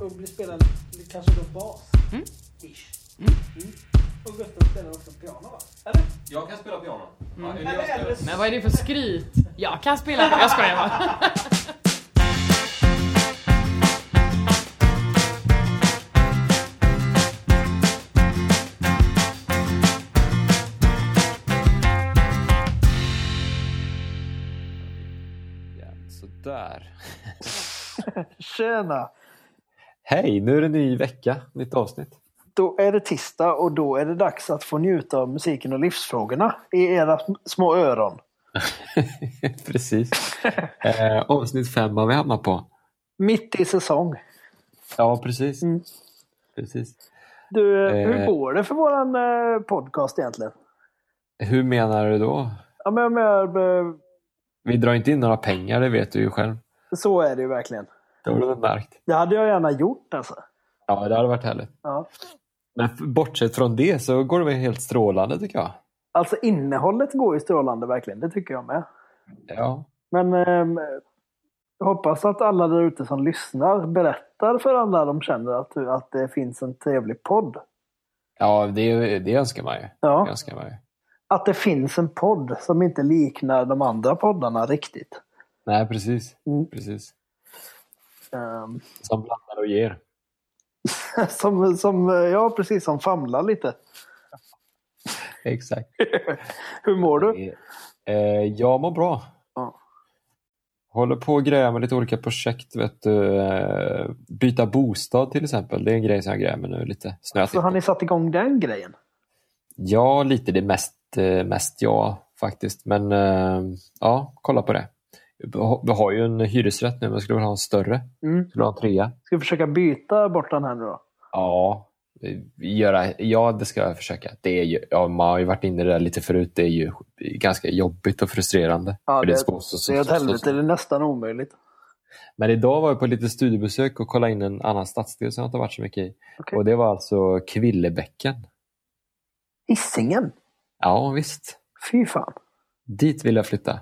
Mm. blir spelad kanske då bas. Mm. Ish. Mm. Mm. Och Gustav spelar också piano va? Eller? Jag kan spela piano. Ja, eller Eller, eller, Men vad är det för skryt? Jag kan spela. Jag skojar bara. Sådär. Tjena! Hej, nu är det ny vecka, nytt avsnitt. Då är det tisdag och då är det dags att få njuta av musiken och livsfrågorna i era sm- små öron. Precis. Eh, avsnitt fem har vi hamnat på. Mitt i säsong. Ja, precis. Mm. precis. Du, Eh. hur går det för våran eh, podcast egentligen? Hur menar du då? Ja, men, menar, eh, Vi drar inte in några pengar, det vet du ju själv. så är det ju verkligen. Det du väl märkt? Det hade jag gärna gjort alltså. Ja, det hade varit härligt. Ja. Men bortsett från det så går det väl helt strålande tycker jag. Alltså innehållet går ju strålande verkligen, det tycker jag med. Ja, Men ehm, jag hoppas att alla där ute som lyssnar berättar för alla de känner att, att det finns en trevlig podd. ja det, det önskar man ju. Det Ja. önskar man ju. Att det finns en podd som inte liknar de andra poddarna riktigt. Nej, precis. Mm. precis. Ehm, Som blandar och ger. som, som, ja, precis som famlar lite. Exakt. Hur mår du? Eh, jag mår bra. Ja. Håller på att greja med lite olika projekt. Vet du. Eh, byta bostad till exempel. Det är en grej som jag grejar med nu. Lite snöat Så har ni satt igång den grejen? Ja, lite. Det är mest, eh, mest jag faktiskt. Men ja, kolla på det. Vi har ju en hyresrätt nu men skulle vilja ha en större. Mm. Skulle ha en trea. Ska vi försöka byta bort den här nu då? Ja, göra, ja, det ska jag försöka. Det är ju, ja, man har ju varit inne i det där lite förut. Det är ju ganska jobbigt och frustrerande. Ja, det, ska så- så- det är ett helvete, det är nästan omöjligt. Men idag var jag på lite studiebesök och kollade in en annan stadsdel som jag inte varit så mycket i. Okej. Och det var alltså Kvillebäcken. Hisingen? Ja, visst. Fy fan. Dit vill jag flytta.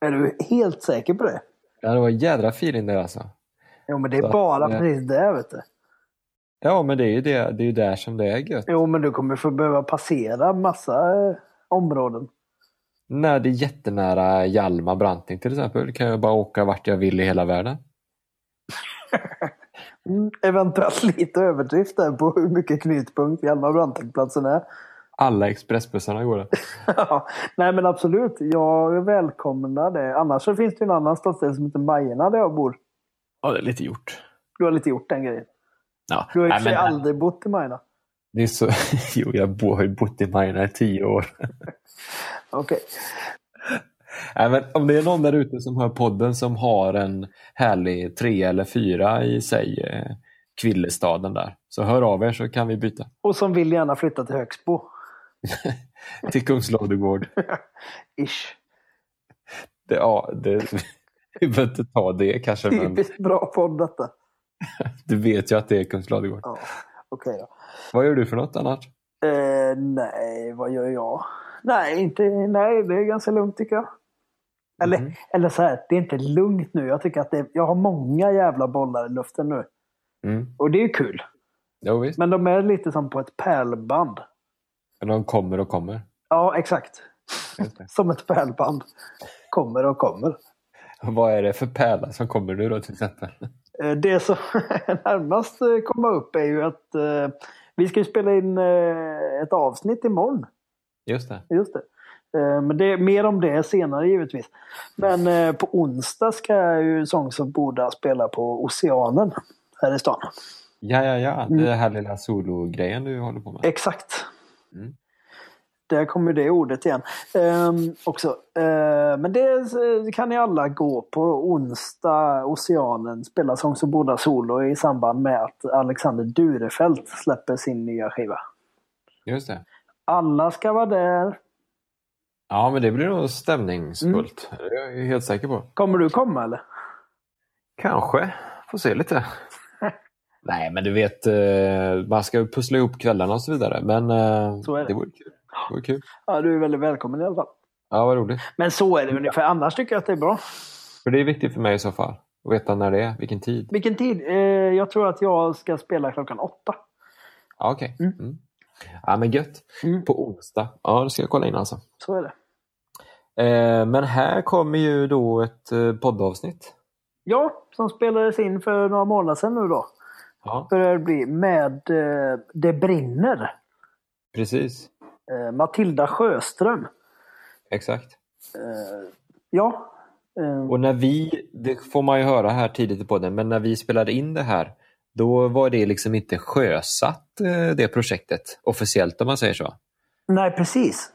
Är du helt säker på det? Ja, det var en jädra feeling där alltså. Jo, men det är Så att, bara eh, precis det, vet du. Ja, men det är ju, det, det är där som det är gött. Jo, men du kommer få behöva passera massa eh, områden. När det är jättenära Hjalmar Branting till exempel kan jag bara åka vart jag vill i hela världen. Mm, eventuellt lite överdrift där på hur mycket knutpunkt Hjalmar Branting-platsen är. Alla expressbussarna går det. Ja, Nej, men absolut. Jag välkomnar det. Annars så finns det en annan stadsdel som heter Majorna där jag bor. Ja, det är lite gjort. Du har lite gjort den grejen. Ja. Du har ju men- aldrig bott i Majorna. Det är så... Jo, jag har ju bott i Majorna i tio år. Okej. Nej, men om det är någon där ute som hör podden som har en härlig tre eller fyra i sig, eh, Kvillestaden där, så hör av er så kan vi byta. Och som vill gärna flytta till Högsbo. Till Kungsladugård. Ish. Det, ja, det, vi behöver inte ta det kanske, men Typiskt bra podd detta. du vet ju att det är Kungsladugård. Ja, Okej då. Vad gör du för något annars? Eh, nej, vad gör jag? Nej, inte, nej, det är ganska lugnt tycker jag. Eller, Mhm. eller så här, det är inte lugnt nu. Jag tycker att det, jag har många jävla bollar i luften nu. Mm. Och det är kul. Jo. Men de är lite som på ett pärlband. De kommer och kommer. Ja, exakt. Som ett pärlband. Kommer och kommer. Vad är det för pärla som kommer nu då till exempel? Eh, Det som närmast eh, kommer upp är ju att eh, vi ska ju spela in eh, ett avsnitt imorgon. Just det. Just det. Eh, Men det mer om det senare givetvis. Men på onsdag ska ju Songs of Boda spela på Oceanen här i stan. Ja, ja, ja. Mm. Det här lilla sologrejen du håller på med. Exakt. Mm. Där kommer det ordet igen. Ehm, också. Eh, men det kan ni alla gå på onsdag, Oceanen, spela Songs of Boda solo i samband med att Alexander Durefelt släpper sin nya skiva. Just det. Alla ska vara där. Ja, men det blir nog stämningsfullt. Det är jag helt säker på. Kommer du komma eller? Kanske. Får se lite. Nej, men du vet, eh, man ska ju pussla ihop kvällarna och så vidare. Men eh, Så det. det vore kul. Det vore kul. Ja, du är väldigt välkommen i alla fall. Ja, vad roligt. Men så är det ungefär. Annars tycker jag att det är bra. För det är viktigt för mig i så fall. Och veta när det är, vilken tid? Vilken tid? Eh, jag tror att jag ska spela klockan åtta. Ja, Okej. Mm. Ja, men gött. Mm. På onsdag. Ja, det ska jag kolla in alltså. Så är det. Men här kommer ju då ett poddavsnitt. Ja, som spelades in för några månader sedan nu då. Ja, Börjar det bli med eh, Det brinner. precis. Eh, Matilda Sjöström. Exakt. Eh, ja. Och när vi, det får man ju höra här tidigt i podden, men när vi spelade in det här, då var det liksom inte sjösatt det projektet officiellt om man säger så. nej, precis.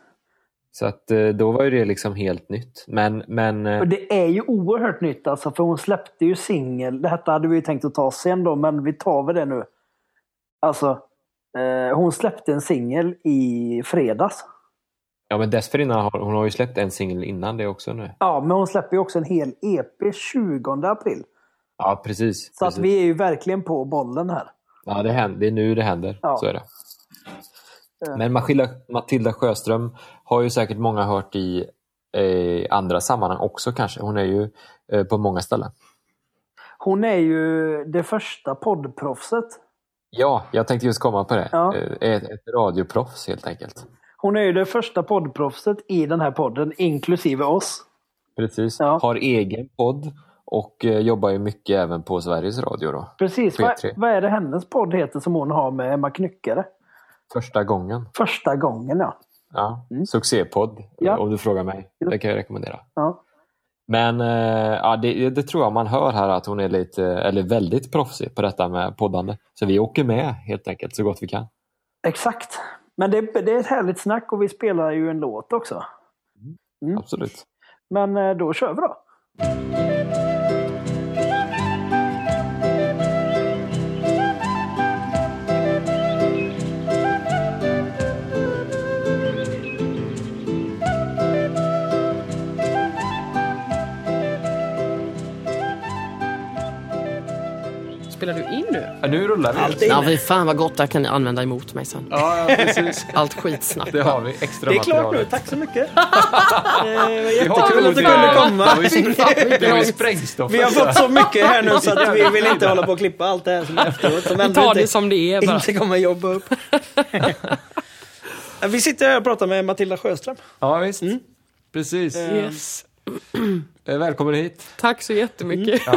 Så att eh, då var ju det liksom helt nytt. Men, men eh, Och det är ju oerhört nytt alltså, för hon släppte ju singel. Detta hade vi ju tänkt att ta sen då, men vi tar väl det nu. Alltså, eh, hon släppte en singel i fredags. ja, men dessförinnan har hon har ju släppt en singel innan det också nu. Ja, men hon släpper ju också en hel EP 20 april. Ja, precis. Så precis. att vi är ju verkligen på bollen här. Ja, det, händer, det är nu det händer. Ja. Så är det. Men Matilda, Matilda Sjöström har ju säkert många hört i eh, andra sammanhang också kanske. Hon är ju eh, på många ställen. Hon är ju det första poddproffset. Ja, jag tänkte just komma på det. Ja. Eh, Ett, ett radioproffs helt enkelt. Hon är ju det första poddproffset i den här podden, inklusive oss. Precis. Ja. Har egen podd och eh, jobbar ju mycket även på Sveriges Radio då. Precis. Vad, P3. vad är det hennes podd heter som hon har med Emma Knyckare? Första gången. Första gången ja. Ja. Succépodd Mm. Ja. om du frågar mig. Det kan jag rekommendera. ja. Men eh, ja, det, det tror jag man hör här att hon är lite, eller väldigt proffsig på detta med poddande. Så vi åker med helt enkelt så gott vi kan. Exakt. Men det, det är ett härligt snack och vi spelar ju en låt också. Mm. Absolut. Men eh, då kör vi då. Nu? Ja, nu rullar vi. Allt är Ja, fy fan vad gott det kan ni använda emot mig sen. Ja, ja, precis. Allt skitsnack. Det har vi. Extra Det är klart nu. Tack så mycket. Eh, jättekul att du det. kunde komma. Det var ju- sprängstoff. Vi har fått så mycket här nu så att vi vill inte hålla på och klippa allt det här som är efteråt. Som Vi tar det som det är bara. inte kommer jobba upp. vi sitter här och pratar med Matilda Sjöström. Ja, visst. Precis. Yes. Eh, Välkommen hit. Tack så jättemycket. Eh,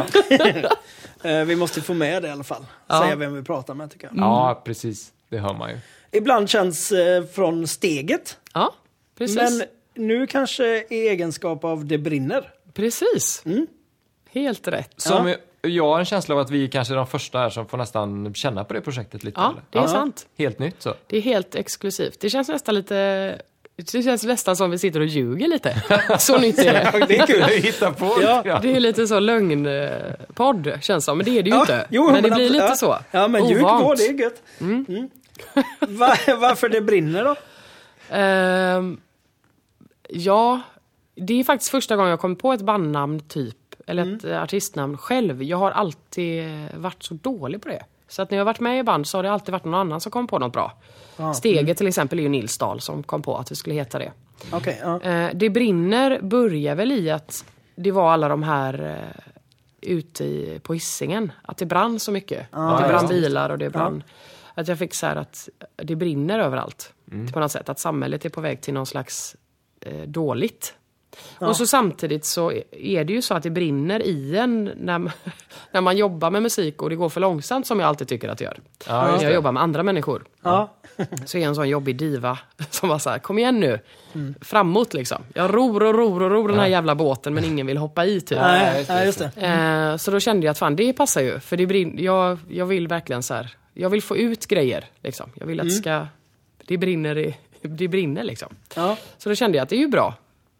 Vi måste få med det i alla fall. Ja. Säga vem vi pratar med tycker jag. Ja, precis. Det hör man ju. Ibland känns eh, från steget. Ja, precis. Men nu kanske i egenskap av Det brinner. Precis. Helt rätt. Som Jag har en känsla av att vi kanske är de första här som får nästan känna på det projektet lite. Ja, eller? det är sant. Helt nytt så. Det är helt exklusivt. Det känns nästan lite... Det känns nästan som vi sitter och ljuger lite. Så nytt är det. Det är kul. Hitta på Ja. Det är lite så lögnpodd känns som, men det är det ju Ja, inte. jo, men det blir lite Ja. så. Ja, men ljug på, det är gött. Mm. Va- varför det brinner då? Ehm, ja, det är faktiskt första gången jag kommer på ett bandnamn typ, eller ett eh, artistnamn själv. Jag har alltid varit så dålig på det. Så att när jag har varit med i band så har det alltid varit någon annan som kom på något bra. Steget till exempel är ju Nils Dahl som kom på att det skulle heta det. Okej, ja. Eh, det brinner börjar väl i att det var alla de här eh, ute i, på Hisingen. Att det brann så mycket. att det brann bilar och det brann. Att jag fick så här att det brinner överallt. På något sätt. Att samhället är på väg till någon slags eh, dåligt. Och så samtidigt så är det ju så att det brinner i en när, man- när man jobbar med musik och det går för långsamt som jag alltid tycker att det gör. Ja, när jag jobbar med andra människor ja. så är jag en sån jobbig diva som var så här, kom igen nu. Framåt liksom. Jag ror och ror och ror den här jävla båten men ingen vill hoppa i typ. Nej, just det. Eh, så då kände jag att fan det passar ju. För det brin- jag, jag vill verkligen så här, jag vill få ut grejer. Liksom. Jag vill att det ska, det brinner, i- det brinner liksom. Ja. Så då kände jag att det är ju bra.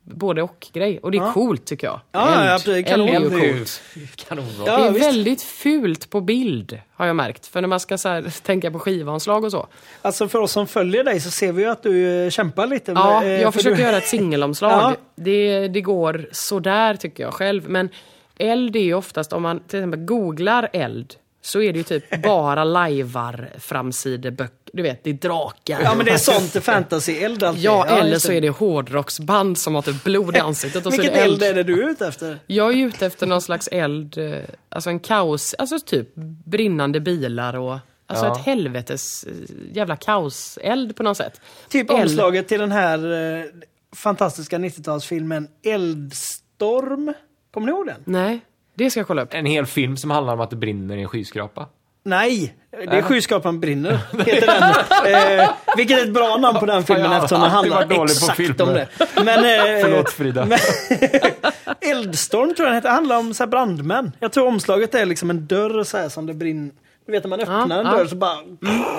Både och grej. Och det är coolt tycker jag. Ja, ja. Eld är Kanon. Det är ju coolt. kanonbra. Ja, Det är visst. väldigt fult på bild har jag märkt. För när man ska så här, tänka på skivomslag och så. Alltså för oss som följer dig så ser vi ju att du eh, kämpar lite. Ja, med, eh, jag för försöker du... göra ett singelomslag. Ja. Det, det går sådär tycker jag själv. Men eld är ju oftast, om man till exempel googlar eld, så är det ju typ bara lajvar framsideböcker. Du vet, det är drakar. Ja men det är sånt fantasy-eld alltid. Ja, eller just så är det hårdrocksband som har typ blod i ansiktet. Och så är det eld är det du är ute efter? Jag är ute efter någon slags eld, eh, alltså en kaos, alltså typ brinnande bilar och alltså Ja. ett helvetes eh, jävla kaoseld på något sätt. Typ Eld. omslaget till den här eh, fantastiska 90-talsfilmen Eldstorm. Kommer ni ihåg den? Nej, det ska jag kolla upp. En hel film som handlar om att det brinner i en skyskrapa. Nej, det är Skyskrapan brinner. Heter den. Eh, vilket är ett bra namn på den filmen har eftersom den handlar exakt om det. Men, eh, Förlåt Frida. Men, Eldstorm tror jag den heter. handlar om så här brandmän. Jag tror omslaget är liksom en dörr så här som det brinner. Du vet när man öppnar Ja, en ja. dörr så bara...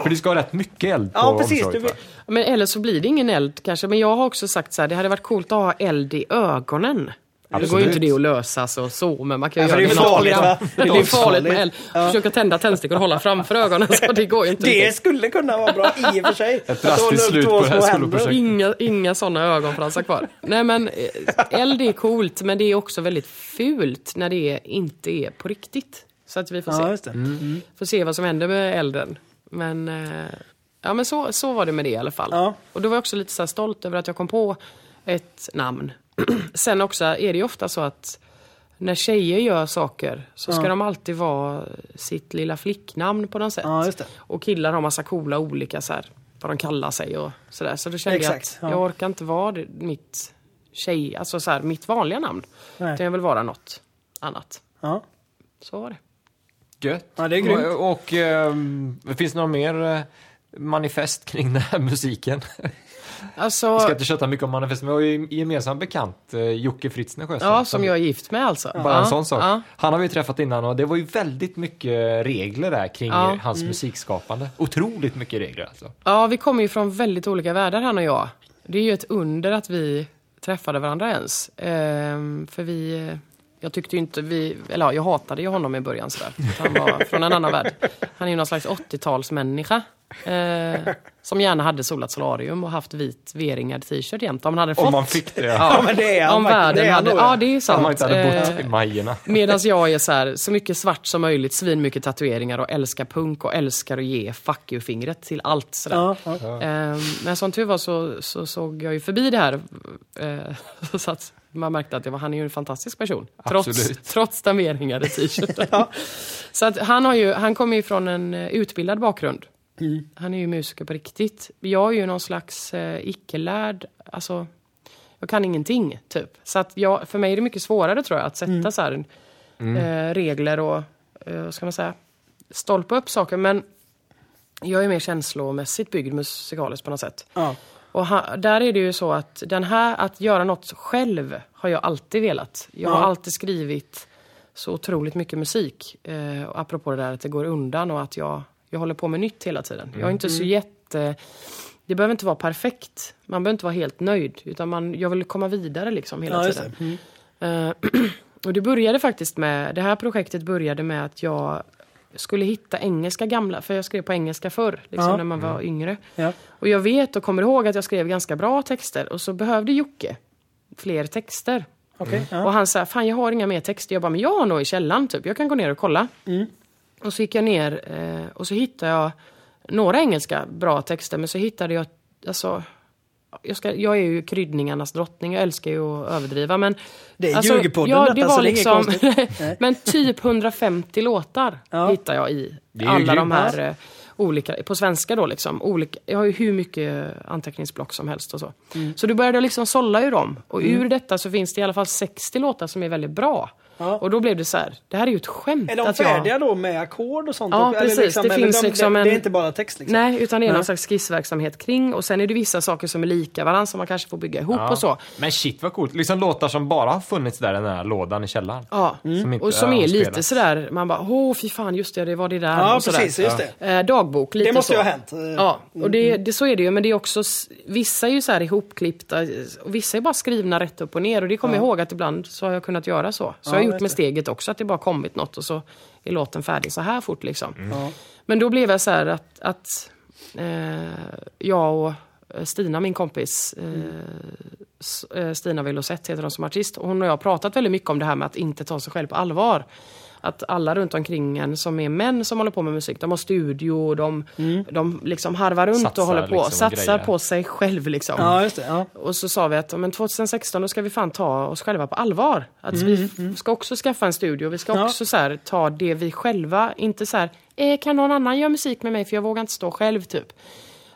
För det ska ha rätt mycket eld på Ja precis. Omslaget? Men eller så blir det ingen eld kanske. Men jag har också sagt så här, det hade varit coolt att ha eld i ögonen. Det går ju Absolut. inte det att lösa så, så men man kan ju Ja, för göra det är farligt? Det är farligt med eld. Ja. Försöka tända tändstickor och hålla framför ögonen så det går ju inte Det riktigt. skulle kunna vara bra i och för sig. Ett drastiskt slut på det här händer. Inga, inga sådana ögonfransar kvar. Nej men eh, eld är coolt men det är också väldigt fult när det inte är på riktigt. Så att vi får Ja, se. just det. Mm. Får se vad som händer med elden. Men, eh, ja, men så, så var det med det i alla fall. Ja. Och då var jag också lite så här stolt över att jag kom på ett namn. Sen också är det ju ofta så att när tjejer gör saker så ska Ja. de alltid vara sitt lilla flicknamn på något sätt. Ja, just det. Och killar har massa coola olika så här, vad de kallar sig och sådär. Så då kände jag Exakt, att ja. jag orkar inte vara det, mitt tjej, alltså så här, mitt vanliga namn. Nej. Utan jag vill vara något annat. Ja. Så var det. Gött. Ja, det är grymt. Och, och ehm, finns det något mer eh, manifest kring den här musiken? Alltså, Vi ska inte köta mycket om manifest, men vi har ju en gemensam bekant, eh, Jocke Fritzner Sjöström. ja, som jag är gift med alltså. Bara ja, en sån sak. Ja. Han har vi träffat innan och det var ju väldigt mycket regler där kring Ja. hans musikskapande. Otroligt mycket regler alltså. Ja, vi kommer ju från väldigt olika världar han och jag. Det är ju ett under att vi träffade varandra ens. Ehm, för vi... Jag tyckte ju inte vi... Eller ja, jag hatade ju honom i början sådär. Han var från en annan värld. Han är ju någon slags 80-talsmänniska. Eh, som gärna hade solat solarium och haft vit V-ringad t-shirt jämt. Om han hade fått. Om man fick det. Ja, men det är han Om världen Det är hade... Ja, det är sant. Om man inte hade bott Eh, i Majerna. Medan jag är så här, så mycket svart som möjligt, svin mycket tatueringar och älskar punk och älskar att ge fuck you-fingret till allt sådär. Ja, ja. Ehm, men som tur var så, så såg jag ju förbi det här. Eh, så att man märkte att det var, han är ju en fantastisk person. Trots, Absolut. trots den V-ringade t-shirten. Så att han, har ju, han kommer ju från en eh, utbildad bakgrund. Han är ju musiker på riktigt. Jag är ju någon slags eh, icke-lärd, alltså jag kan ingenting typ. Så att jag, för mig är det mycket svårare tror jag att sätta så här, eh, regler och, eh, ska man säga, stolpa upp saker. Men jag är mer känslomässigt byggd musikaliskt på något sätt. Ja. Och ha, där är det ju så att den här, att göra något själv har jag alltid velat. Jag har Ja. alltid skrivit så otroligt mycket musik. Eh, apropå det där att det går undan och att jag, jag håller på med nytt hela tiden. Jag är inte så jätte... Det behöver inte vara perfekt. Man behöver inte vara helt nöjd. Utan man, jag vill komma vidare liksom hela Ja, tiden. Mm. Eh, och det började faktiskt med, det här projektet började med att jag skulle hitta engelska gamla, för jag skrev på engelska förr, liksom Ja. när man var yngre. Ja. Och jag vet och kommer ihåg att jag skrev ganska bra texter och så behövde Jocke fler texter. Okej. Ja. Och han sa, fan jag har inga mer texter. Jag bara, men jag har nog i källaren typ, jag kan gå ner och kolla. Mm. Och så gick jag ner eh, och så hittade jag några engelska bra texter, men så hittade jag, alltså, jag, ska, jag är ju kryddningarnas drottning, jag älskar ju att överdriva men... Det är alltså, Ljugpodden ja, det så var liksom. Men typ 150 låtar Ja. hittar jag i alla de här eh, olika, på svenska då liksom. Olika, jag har ju hur mycket anteckningsblock som helst och så. Mm. Så då började liksom sålla ur dem. Och ur detta så finns det i alla fall 60 låtar som är väldigt bra. Ja. Och då blev det så här, det här är ju ett skämt. Är de att jag... färdiga då med ackord och sånt? Ja, Eller precis. Det eller finns de, liksom det, en- det är inte bara text liksom? Nej, utan det är Nej. någon slags skissverksamhet kring. Och sen är det vissa saker som är lika varandra som man kanske får bygga ihop Ja. och så. Men shit vad coolt. Liksom låtar som bara har funnits där i den här lådan i källaren. Ja, Som inte och som är lite spelats. sådär, man bara åh fy fan just det, det var det där. Ja, och sådär. precis. Just det. Eh, dagbok, lite Det måste så. ju ha hänt. Eh, Ja, och det, det, så är det ju. Men det är också, vissa är ju så här ihopklippta och vissa är bara skrivna rätt upp och ner. Och det kommer jag ihåg att ibland så har jag kunnat göra så. Så Ja, gjort med steget också, att det bara kommit något och så är låten färdig så här fort liksom. Ja. Men då blev jag så här att, att eh, jag och Stina, min kompis, eh, S- eh, Stina Velocet heter hon som artist, och hon och jag har pratat väldigt mycket om det här med att inte ta sig själv på allvar. Att alla runt omkring en som är män som håller på med musik, de har studio, de, de liksom harvar runt Satsar och håller på, liksom och satsar på sig själv liksom. Ja, just det. Ja. Och så sa vi att men 2016 då ska vi fan ta oss själva på allvar. Att vi f- ska också skaffa en studio. Vi ska Ja. också så här, ta det vi själva, inte så här, eh, kan någon annan göra musik med mig för jag vågar inte stå själv typ.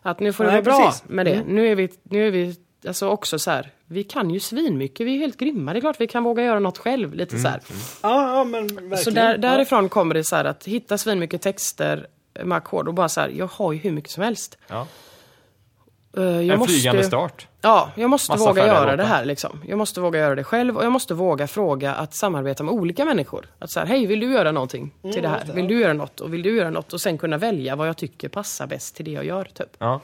Att nu får det Nej, vara bra precis. med det. Nu är vi, nu är vi alltså också så här, vi kan ju svinmycket, vi är helt grymma. Det är klart vi kan våga göra något själv. Lite så här. Ja, ja, men verkligen. Så där, därifrån kommer det så här att hitta svinmycket texter med ackord och bara så här, jag har ju hur mycket som helst. Ja. Eh, jag En måste- flygande start. Ja, jag måste Massa våga göra det här liksom. Jag måste våga göra det själv och jag måste våga fråga att samarbeta med olika människor. Att så här, hej vill du göra någonting till det här? Vill du göra något? Och vill du göra något? Och sen kunna välja vad jag tycker passar bäst till det jag gör typ. Ja.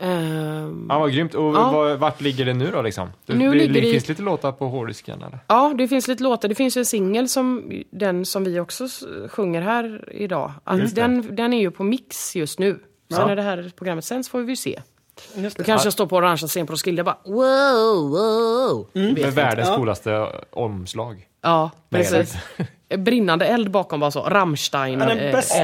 Ehm, ja, vad grymt. Och Ja. var, vart ligger det nu då liksom? Du, Nu det, ligger det- Finns det lite låtar på hårddisken eller? Ja, det finns lite låtar. Det finns en singel som den som vi också sjunger här idag. Att den, den är ju på mix just nu. Sen Ja. när det här programmet sänds får vi se. Just Då det. kanske jag står på orangea scen på Roskilde och bara wow, wow. Vet Med världens Ja. coolaste omslag. Ja, precis. Brinnande eld bakom bara så. Ja, den Rammstein-elden. bästa,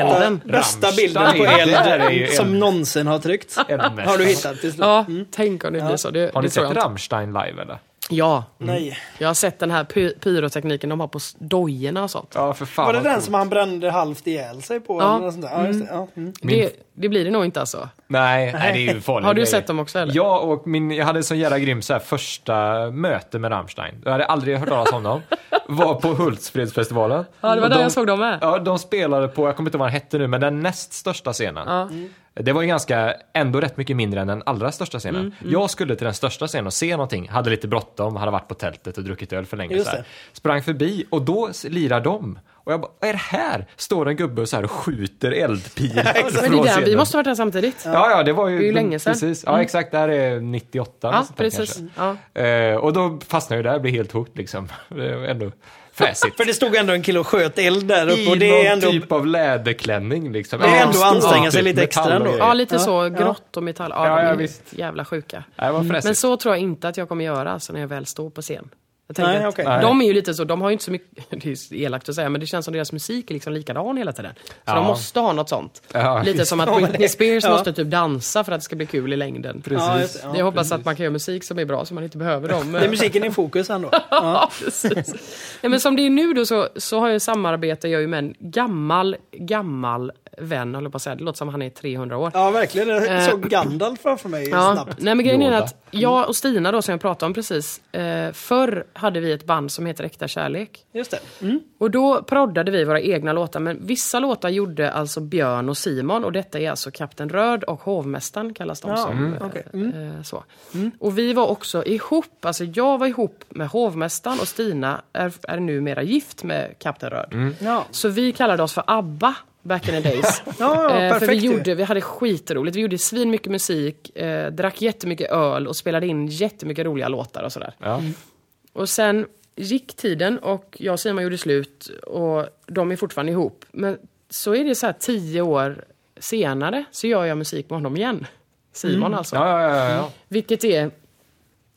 bästa Rammstein, bilden på eld som någonsin har. Eldmästaren. Har du hittat till slut? Ja, tänk om det blir så. Det, Har ni sett. Rammstein live eller? Ja, Nej. jag har sett den här py pyrotekniken de har på dojorna och sånt. Ja, för fan Var det den coolt. som han brände halvt ihjäl sig på? Ja. Eller sånt där? Ja, just det. Ja. Mm. Det, det blir det nog inte alltså. Nej, nej, det är ju farligt. Har du sett dem också eller? Ja, och min, jag hade en sån jävla grym så här, första möte med Rammstein. Jag hade aldrig hört talas om dem. Var på Hultsfredsfestivalen. Ja, det var där de- jag såg dem med. Ja, de spelade på, jag kommer inte ihåg vad den hette nu, men den näst största scenen. Ja. Det var ju ganska, ändå rätt mycket mindre än den allra största scenen. Mm, Jag skulle till den största scenen och se någonting, hade lite bråttom, hade varit på tältet och druckit öl för länge. Just Så här. det. Sprang förbi och då lirar de. Och jag bara, vad är det här? Står en gubbe och så här och skjuter eldpilar Men det är där, vi måste ha varit där samtidigt. Ja, ja, det var ju, Det är ju länge sedan. Precis. Ja, exakt. Det här är 98. eller Ja, precis. Ja. Eh, och då fastnade jag där, blev helt hooked liksom. Det var ändå fräsigt. För det stod ändå en kille och sköt eld där uppe. I Och det någon är ändå... typ av läderklänning liksom. Det är Ja, ändå stor anstränga sig typ, lite extra och ändå. Ja, lite Ja, så ja. grått och metall. Ja, Ja, ja, är visst. jävla sjuka. Det var fräsigt. Men så tror jag inte att jag kommer göra alltså, när jag väl står på scen. Jag tänker Nej, okej. De är ju lite så, de har ju inte så mycket, det är elakt att säga, men det känns som deras musik är liksom likadan hela tiden. Så Ja. de måste ha något sånt. Ja, lite som att Britney det- Spears ja. måste typ dansa för att det ska bli kul i längden. Ja, jag hoppas precis. att man kan göra musik som är bra så man inte behöver dem. Det är musiken i fokus ändå. Ja. Ja, precis. Ja, men som det är nu då så, så har jag samarbete jag ju med en gammal, gammal vän, håller på att säga. Det låter som han är 300 år. ja, verkligen. Jag Eh, såg Gandalf framför mig Ja, snabbt. nej men grejen är att jag och Stina då som jag pratade om precis, eh, förr hade vi ett band som heter Äkta Kärlek. Just det. Mm. Och då proddade vi våra egna låtar, men vissa låtar gjorde alltså Björn och Simon och detta är alltså Kapten Röd och Hovmästaren kallas de Ja, som. mm, eh, okej. eh, så. Och vi var också ihop, alltså jag var ihop med Hovmästaren och Stina är, är numera gift med Kapten Röd. Ja. Så vi kallade oss för ABBA back in the days. Ja, ja, Eh, för vi, gjorde, vi hade skitroligt. Vi gjorde svin mycket musik, eh, drack jättemycket öl och spelade in jättemycket roliga låtar och sådär. Ja. Och sen gick tiden och jag och Simon gjorde slut och de är fortfarande ihop. Men så är det så här tio år senare så gör jag musik med honom igen. Simon alltså. Ja, ja, ja, ja. Vilket är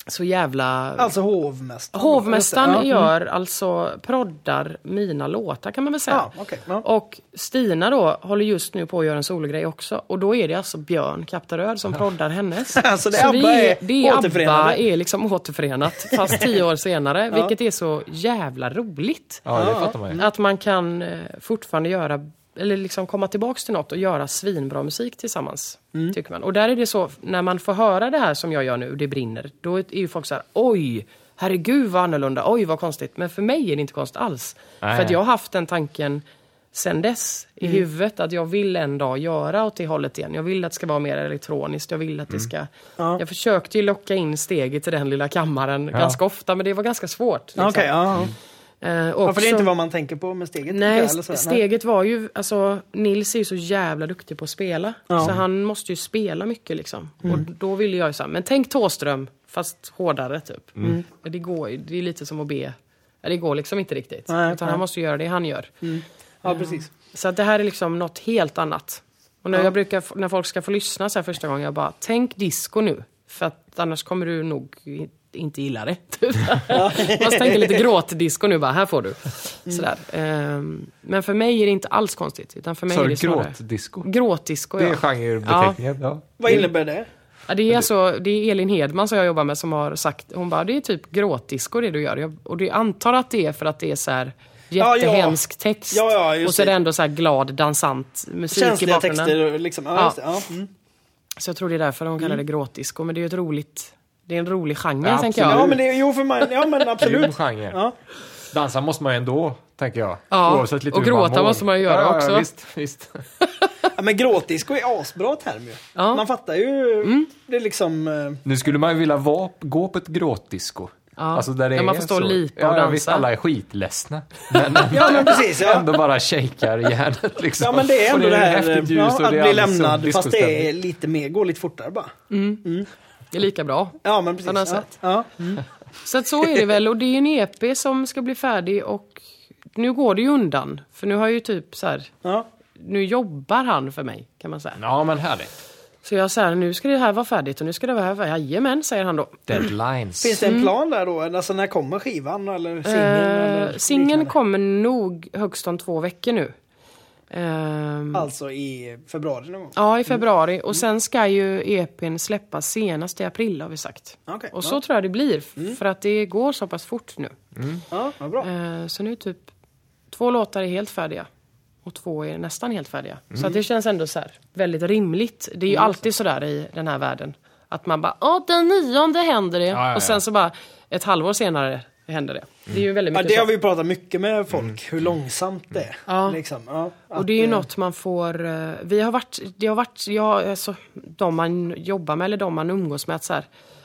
så jävla... Alltså hovmästaren. Hovmästaren Ja. gör alltså, proddar mina låtar kan man väl säga. Ja, okej. Ja. Och Stina då håller just nu på att göra en sologrej också. Och då är det alltså Björn Kaptaröd som proddar hennes. Alltså, det Så ABBA vi är det är återförenade. ABBA är liksom återförenat, fast tio år senare. Vilket är så jävla roligt. ja, det Ja. fattar man ju. Att man kan eh, fortfarande göra, eller liksom komma tillbaks till något och göra svinbra musik tillsammans. Mm. Tycker man. Och där är det så, när man får höra det här som jag gör nu, det brinner, då är ju folk så här: oj, herregud vad annorlunda, oj vad konstigt. Men för mig är det inte konstigt alls. Nej. För att jag har haft den tanken sen dess i Mm. huvudet att jag vill en dag göra åt det hållet igen. Jag vill att det ska vara mer elektroniskt. Jag vill att det ska... Mm. Ja. Jag försökte ju locka in steget till den lilla kammaren ganska ofta men det var ganska svårt. liksom. Okej, ja. Eh, ja. För det är inte vad man tänker på med steget? Nej, jag, sådär. steget var ju, alltså Nils är ju så jävla duktig på att spela. Ja. Mm. Så han måste ju spela mycket liksom. Och då ville jag ju så här, men tänk Tåström fast hårdare typ. Mm. Men Det, går, ju- det är lite som att be. Ja, Det går liksom inte riktigt. Nej, utan nej. han måste göra det han gör. Ja, precis. Så att det här är liksom något helt annat. Och när, jag brukar, när folk ska få lyssna så första gången, jag bara, tänk disco nu. För att annars kommer du nog inte gillar det. Typ. Man tänker lite gråtdisco nu bara, här får du. Mm. Sådär. Ehm, Men för mig är det inte alls konstigt. Utan för mig Sa är det snarare... gråtdisco? Gråtdisco, Det är ja. genrebeteckningen. Ja. Vad innebär det? ja. Det är, alltså, det är Elin Hedman som jag jobbar med som har sagt, hon bara, det är typ gråtdisco det du gör. Jag, och det antar att det är för att det är så här ja. jättehemsk text. Ja, ja, och så är det ändå så här glad, dansant musik i Känsliga bakgrunden. texter liksom. Ja, Ja. just det. Ja. Mm. Så jag tror det är därför de kallar det gråtdisco. Men det är ju ett roligt, det är en rolig genre Ja, tänker jag. ja, men det, jo, för man, ja men Det är absolut. genre. Ja. Dansa måste man ju ändå, tänker jag. Ja, Oavsett lite och man gråta mår. måste man ju göra ja, ja, också. Ja, visst, visst. Ja, men gråtdisco är asbra term ju. Ja. Mm. Man fattar ju. Det är liksom... eh, Nu skulle man ju vilja vara, gå på ett gråtdisco. Ja. Alltså där det Där man är får stå så. och lipa ja, och ja, dansa. visst, alla är skitledsna. Men Ja, men precis. Ja. ändå bara shakar hjärnet liksom. Ja men det är Och ändå det, här häftigt ljus ja, och att det är bli lämnad fast det är lite mer, går lite fortare bara. Det är lika bra. Ja men precis. På något Ja. sätt. Ja. Så att så är det väl. Och det är en EP som ska bli färdig och nu går det ju undan. För nu har ju typ så här, Ja. nu jobbar han för mig kan man säga. Ja men härligt. Så jag säger nu ska det här vara färdigt och nu ska det vara här. Jajamän, säger han då. Deadlines. Finns det Mm. en plan där då? Alltså när kommer skivan eller singeln? eller Eh, Singeln kommer nog högst om två veckor nu. Ehm, Alltså i februari någon gång? Ja, i februari. Och sen ska ju EPn släppas senast i april har vi sagt. Okej, Och ja. så tror jag det blir. För att det går så pass fort nu. Ja, vad bra. Eh, Så nu är typ två låtar är helt färdiga. Och två är nästan helt färdiga. Så att det känns ändå så här väldigt rimligt. Det är ju alltid så där i den här världen. Att man bara, åh den nionde händer det. ja, ja. Och sen så bara ett halvår senare händer det. Det är ju väldigt Ja, mycket det så. har vi pratat mycket med folk, hur långsamt det är. Ja. Liksom. Ja, Och det är ju eh, något man får... eh, Vi har varit... Det har varit ja, alltså, de man jobbar med eller de man umgås med. Att så här,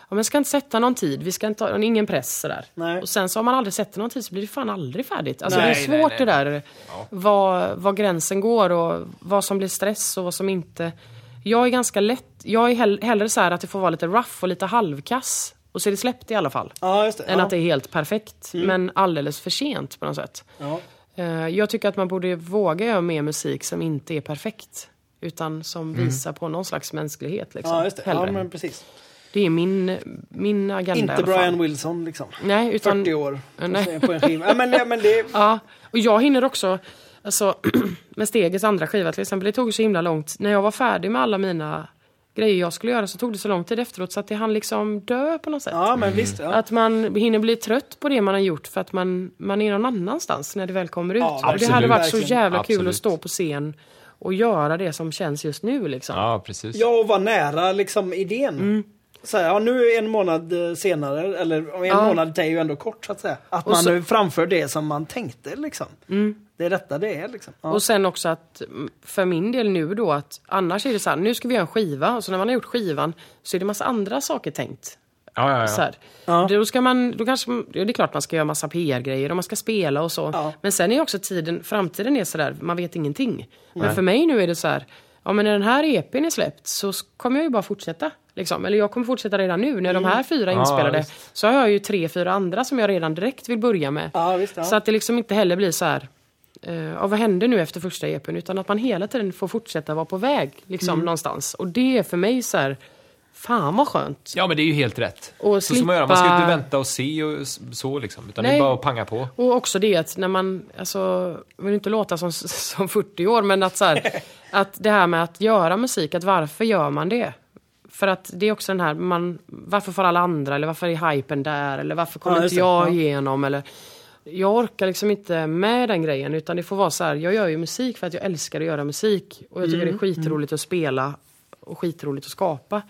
ja, men ska inte sätta någon tid, vi ska inte ha ingen press sådär. Nej. Och sen så har man aldrig sett någon tid så blir det fan aldrig färdigt. Alltså Nej, det är svårt nej. det där. Var, var gränsen går och vad som blir stress och vad som inte. Jag är ganska lätt... Jag är hell, hellre så här att det får vara lite rough och lite halvkass. Och så är det släppt i alla fall. Ja, det. Än ja. att det är helt perfekt. Men alldeles för sent på något sätt. Ja. Eh, Jag tycker att man borde våga göra mer musik som inte är perfekt. Utan som visar på någon slags mänsklighet. Liksom. ja, just det. Ja, men precis. Det är min, min agenda Inte. Brian Wilson liksom. Nej, utan... 40 år Nej. på en skiva. Ja, men, ja, men det... Ja, och jag hinner också, alltså med Stegets andra skiva till exempel, det tog så himla långt. När jag var färdig med alla mina grejer jag skulle göra så tog det så lång tid efteråt så att det hann liksom dö på något sätt. Ja, men visst. Ja. Att man hinner bli trött på det man har gjort för att man, man är någon annanstans när det väl kommer ut. Ja, och det hade varit så jävla kul Absolut. att stå på scen och göra det som känns just nu liksom. Ja, precis. Ja, och vara nära liksom idén. Mm. Så här, ja, nu en månad eh, senare, eller en Ja. månad är ju ändå kort så att säga. Att Och man så- nu framför det som man tänkte liksom. Det är detta det är liksom. Ja. Och sen också att mm, för min del nu då att annars är det så här, nu ska vi göra en skiva och så när man har gjort skivan så är det massa andra saker tänkt. Ja, ja, Så ja. här. Ja. Då ska man, då kanske, ja, det är klart man ska göra massa PR-grejer och man ska spela och så. Ja. Men sen är också tiden, framtiden är sådär, man vet ingenting. Men Nej. för mig nu är det så här, ja men när den här EPn är släppt så kommer jag ju bara fortsätta. Liksom. Eller jag kommer fortsätta redan nu. När de här fyra är Ja, inspelade visst. så har jag ju tre, fyra andra som jag redan direkt vill börja med. Ja, visst, ja. Så att det liksom inte heller blir så här, ja, vad hände nu efter första EPn? Utan att man hela tiden får fortsätta vara på väg liksom, någonstans. Och det är för mig så här, fan vad skönt. Ja, men det är ju helt rätt. Och så ska man göra. Man ska slippa- inte vänta och se och så liksom. Utan det Nej. är bara att panga på. Och också det att när man, alltså, jag vill inte låta som, som 40 år, men att så här, att det här med att göra musik, att varför gör man det? För att det är också den här, man, varför får alla andra, eller varför är hypen där, eller varför kommer Ja, inte det. jag Ja. igenom, eller jag orkar liksom inte med den grejen, utan det får vara så här, jag gör ju musik för att jag älskar att göra musik. Och jag tycker Mm, det är skitroligt att spela och skitroligt att skapa.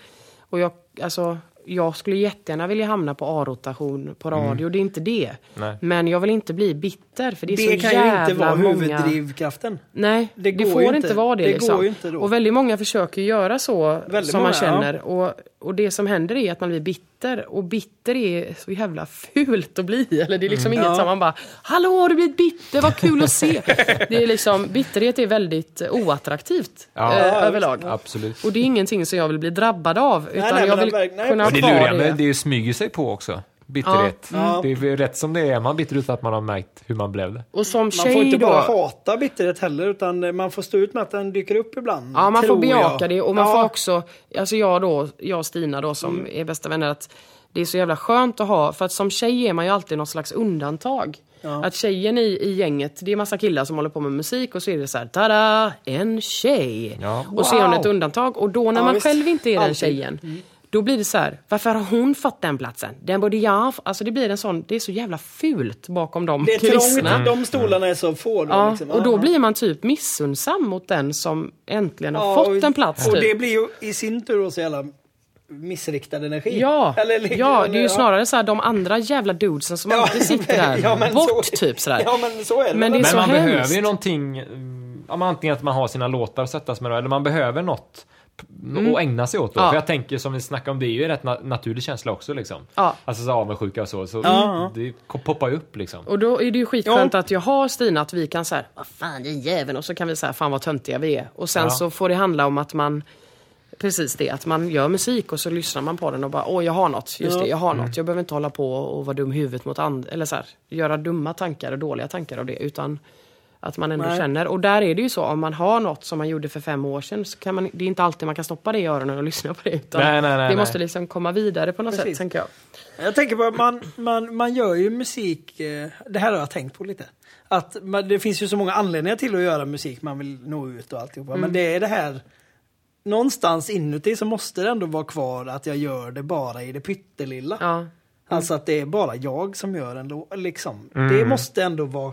Och jag, alltså, jag skulle jättegärna vilja hamna på A-rotation på radio, det är inte det. Nej. Men jag vill inte bli bitter, för det är Det så kan ju jävla inte vara många... huvuddrivkraften. Nej, Det det, får inte, inte. vara det. Det liksom. Och väldigt många försöker göra så Väldigt som många, man känner. Och, och det som händer är att man blir bitter. Och bitter är så jävla fult att bli. Eller det är liksom inget Ja. som man bara Hallå, har du blivit bitter? Vad kul att se! det är liksom, bitterhet är väldigt oattraktivt Ja. eh, Ja, överlag. Absolut. Och det är ingenting som jag vill bli drabbad av. Utan nej, jag men vill nej, kunna ha Och det luriga det. med det smyger sig på också. Bitterhet. Ja. Det är rätt som det är man bitter utan att man har märkt hur man blev det. Och som Man tjej får inte då... bara hata bitterhet heller utan man får stå ut med att den dyker upp ibland. Ja, man får bejaka jag. det och man ja. får också, alltså jag då, jag och Stina då som är bästa vänner, att det är så jävla skönt att ha, för att som tjej är man ju alltid något slags undantag. Att tjejen i, i gänget, det är massa killar som håller på med musik och så är det så här, tada, en tjej. Ja. Och så är hon Wow. ett undantag. Och då när Ja, man visst. själv inte är den Alltid. tjejen, då blir det så här, varför har hon fått den platsen? Den borde jag få. Alltså det blir en sån, det är så jävla fult bakom de Det är kulisserna. trångt, de stolarna är så få. Då, Ja, liksom. och då Ja. blir man typ missunnsam mot den som äntligen har Ja, fått och- en plats. Och typ. det blir ju i sin tur så jävla missriktad energi. Ja, Eller, liksom- ja, det är ju ja. snarare så här, de andra jävla dudesen som Ja, alltid sitter där. ja, men Bort så- typ sådär. Ja, men så är det. Men det är Men så man hemskt. behöver ju någonting, mm, ja, men antingen att man har sina låtar att sättas med då, eller man behöver något p- att ägna sig åt då. Mm. Ja. För jag tänker som vi snackade om, det är ju en rätt na- naturlig känsla också liksom. Ja. Alltså så avundsjuka och så, så Ja. det poppar ju upp liksom. Och då är det ju skitskönt att jag har Stina, att vi kan säga vad fan den jäveln, och så kan vi säga fan vad töntiga vi är. Och sen Ja. så får det handla om att man, precis det, att man gör musik och så lyssnar man på den och bara åh jag har något, just det, jag har något. Jag behöver inte hålla på och vara dum i huvudet mot andra, eller så här, göra dumma tankar och dåliga tankar av det, utan att man ändå Nej. känner. Och där är det ju så, om man har något som man gjorde för fem år sedan, så kan man, det är inte alltid man kan stoppa det i öronen och lyssna på det. Utan Nej, nej, nej, det nej. måste liksom komma vidare på något Precis. sätt, tänker jag. Jag tänker på att man, man, man gör ju musik, eh, det här har jag tänkt på lite. Att man, det finns ju så många anledningar till att göra musik, man vill nå ut och alltihopa. Mm. Men det är det här, någonstans inuti så måste det ändå vara kvar att jag gör det bara i det pyttelilla. Ja. Alltså att det är bara jag som gör en låt. Liksom. Det måste ändå vara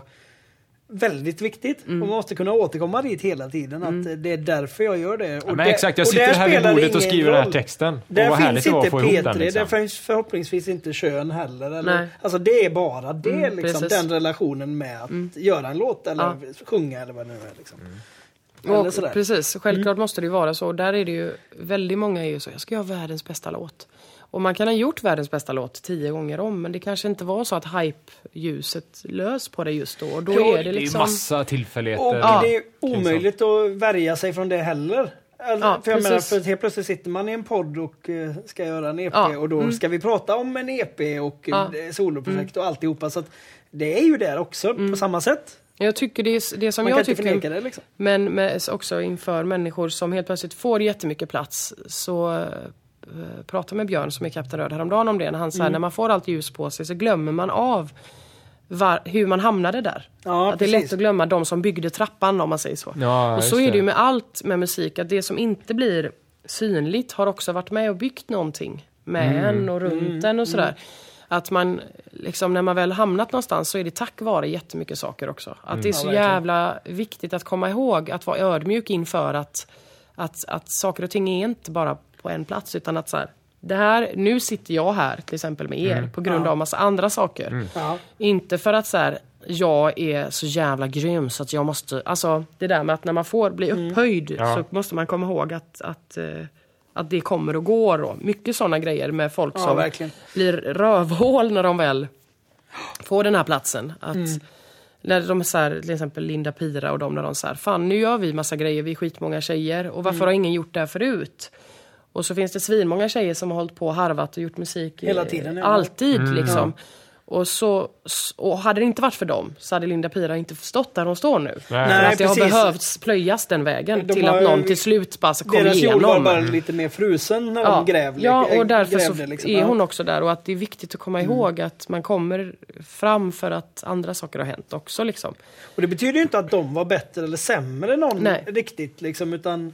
väldigt viktigt. Mm. Och man måste kunna återkomma dit hela tiden. Att det är därför jag gör det. Och Ja, men exakt, jag och sitter här vid bordet och skriver den här roll. texten. Och Där vad härligt finns inte få ihop den P3, liksom. där finns förhoppningsvis inte kön heller. Eller, Nej. alltså det är bara det, Mm, liksom. Mm. den relationen med att göra en låt eller Ja. sjunga eller vad det nu är. Liksom. Eller Och, precis, självklart måste det ju vara så. Och där är det ju, väldigt många är ju så, jag ska göra världens bästa låt. Och man kan ha gjort världens bästa låt tio gånger om, men det kanske inte var så att hype-ljuset lös på det just då. Och då Jo, är det det är ju liksom... massa tillfälligheter. Och Ja. det är omöjligt att värja sig från det heller. Alltså, Ja, för jag menar, precis. för helt plötsligt sitter man i en podd och eh, ska göra en EP Ja, och då mm. ska vi prata om en EP och Ja. Mm. ja. soloprojekt och alltihopa. Så att det är ju där också på samma sätt. Jag tycker det, är, det som Man kan jag tycker, det liksom. men med, också inför människor som helt plötsligt får jättemycket plats, så eh, pratade med Björn som är Kapten Röd häromdagen om det, när han sa Mm. när man får allt ljus på sig så glömmer man av var, hur man hamnade där. Ja, att det är lätt att glömma de som byggde trappan om man säger så. Ja, och så är det ju med allt med musik, att det som inte blir synligt har också varit med och byggt någonting med Mm. en och runt en och sådär. Att man, liksom när man väl hamnat någonstans så är det tack vare jättemycket saker också. Att det är så Mm. Ja, verkligen. jävla viktigt att komma ihåg, att vara ödmjuk inför att, att, att saker och ting är inte bara på en plats utan att så här, det här, nu sitter jag här till exempel med er på grund av massa andra saker. Ja. Inte för att så här, jag är så jävla grym så att jag måste... Alltså det där med att när man får bli upphöjd Ja. så måste man komma ihåg att, att, eh, att det kommer och går. Och mycket sådana grejer med folk Ja, som verkligen. blir rövhål när de väl får den här platsen. Att När de så här, till exempel Linda Pira och de när de säger fan nu gör vi massa grejer, vi är skitmånga tjejer och varför har ingen gjort det här förut? Och så finns det svinmånga tjejer som har hållit på och harvat och gjort musik Hela eh, tiden, ja. alltid liksom. Och, så, och hade det inte varit för dem så hade Linda Pira inte stått där hon står nu. För Nej, att det har precis. behövts plöjas den vägen De till har att någon till slut bara kom Deras jord var igenom. bara lite mer frusen när de grävde. ja, och därför så grävde, liksom. är Ja. Mm. hon också där. Och att det är viktigt att komma ihåg att man kommer fram för att andra saker har hänt också. Liksom. Och det betyder ju inte att de var bättre eller sämre än någon Nej. riktigt. Liksom, utan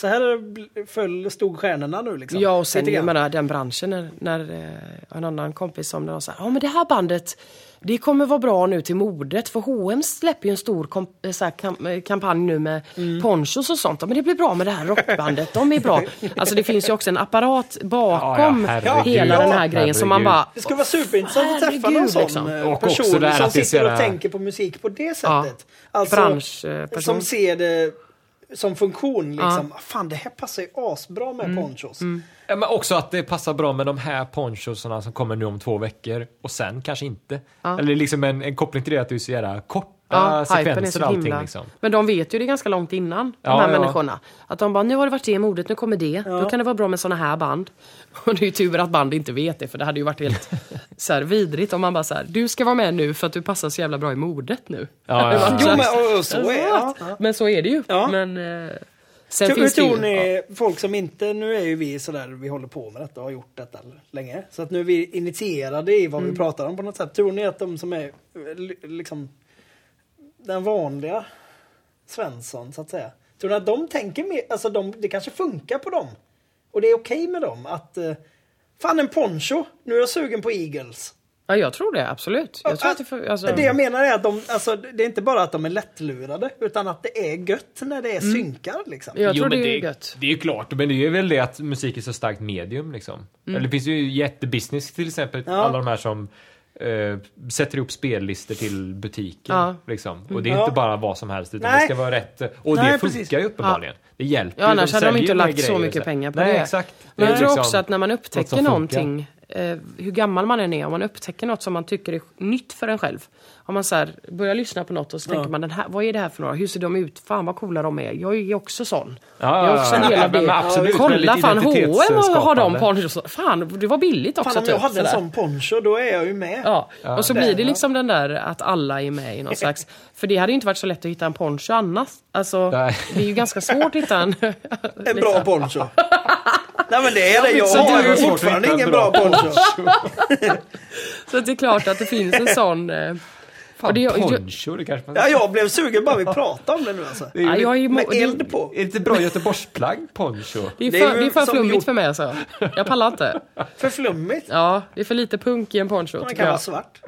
så här föll, stod stjärnorna nu. Liksom, Ja, och sen jag menar, den branschen när, när eh, en annan kompis som när de sa ja men det här bandet det kommer vara bra nu till modet för H&M släpper ju en stor eh, så här, kam, eh, kampanj nu med Mm. ponchos och sånt. Men det blir bra med det här rockbandet, de är bra. Alltså det finns ju också en apparat bakom Ja, ja, herregud. hela den här grejen som man herregud. bara Det skulle vara superintressant att träffa någon Herregud, sån liksom. person som sitter och tänker på musik på det sättet. Ja. Alltså, branschperson. som ser det som funktion. Liksom. Fan, det här passar ju asbra med Mm. ponchos. Ja, men också att det passar bra med de här ponchosarna som kommer nu om två veckor och sen kanske inte. Eller liksom en, en koppling till det att det är så jävla korta Ja, hypen är sekvenser så och allting. himla... Liksom. Men de vet ju det ganska långt innan, Ja, de här ja. människorna. Att de bara, nu har det varit det modet, nu kommer det. Då kan det vara bra med såna här band. Och det är ju tur att band inte vet det, för det hade ju varit helt så här, vidrigt om man bara så här, du ska vara med nu för att du passar så jävla bra i modet nu. Ja, ja, ja. Jo, men och, så är ja, ja. Men så är det ju. Ja. Men, eh, Sen Hur finns det tror ju, ni, folk som inte, nu är ju vi sådär, vi håller på med detta och har gjort detta länge. Så att nu är vi initierade i vad Mm. vi pratar om på något sätt. Tror ni att de som är eh, li- liksom den vanliga Svensson så att säga. Tror ni att de tänker mer, alltså de, det kanske funkar på dem. Och det är okej med dem att eh, Fan en poncho, nu är jag sugen på Eagles. ja, jag tror det, absolut. Jag tror att det, för, alltså, Det jag menar är att de, alltså, det är inte bara att de är lättlurade utan att det är gött när det är synkar liksom. jag tror men det är det, gött. det är ju klart, men det är väl det att musik är så starkt medium liksom. Eller det finns ju jättebusiness till exempel, Mm. Ja. alla de här som eh, sätter ihop spellistor till butiker. Ja. Liksom. Och det är Ja. inte bara vad som helst, utan Nej. det ska vara rätt. Och Nej, det funkar precis. ju uppenbarligen. Det hjälper Ja, ju. annars hade de inte ju de här lagt så mycket pengar på Nej, det. exakt. Men Det jag är tror liksom också att när man upptäcker någonting, eh, hur gammal man än är, om man upptäcker något som man tycker är nytt för en själv. Om man så här, börjar lyssna på något och så tänker man, den här, vad är det här för några? Hur ser de ut? Fan vad coola de är. Jag är också sån. Ja, jag är också en del av men det. absolut, Kolla fan H&M har de ponchos. Fan, det var billigt också. Fan om jag typ, hade en sån poncho då är jag ju med. Ja, och så Där, blir det ja. liksom den där att alla är med i någon slags... För det hade ju inte varit så lätt att hitta en poncho annars. Alltså, Nej. det är ju ganska svårt att hitta en... En bra poncho. Nej men det är det. Jag så har du- ju fortfarande ingen bra poncho. Så att det är klart att det finns en sån... eh, och det, jag, Poncho, det kanske man... Ja, jag blev sugen bara vi pratade om det nu alltså. Det är ju ja, jag är, Med det, eld på. Är det inte bra Göteborgsplagg, poncho? det är Det är för, ju det är för flummigt gjort- för mig alltså. Jag pallar inte. För flummigt. Ja, det är för lite punk i en poncho. Man kan vara jag. svart.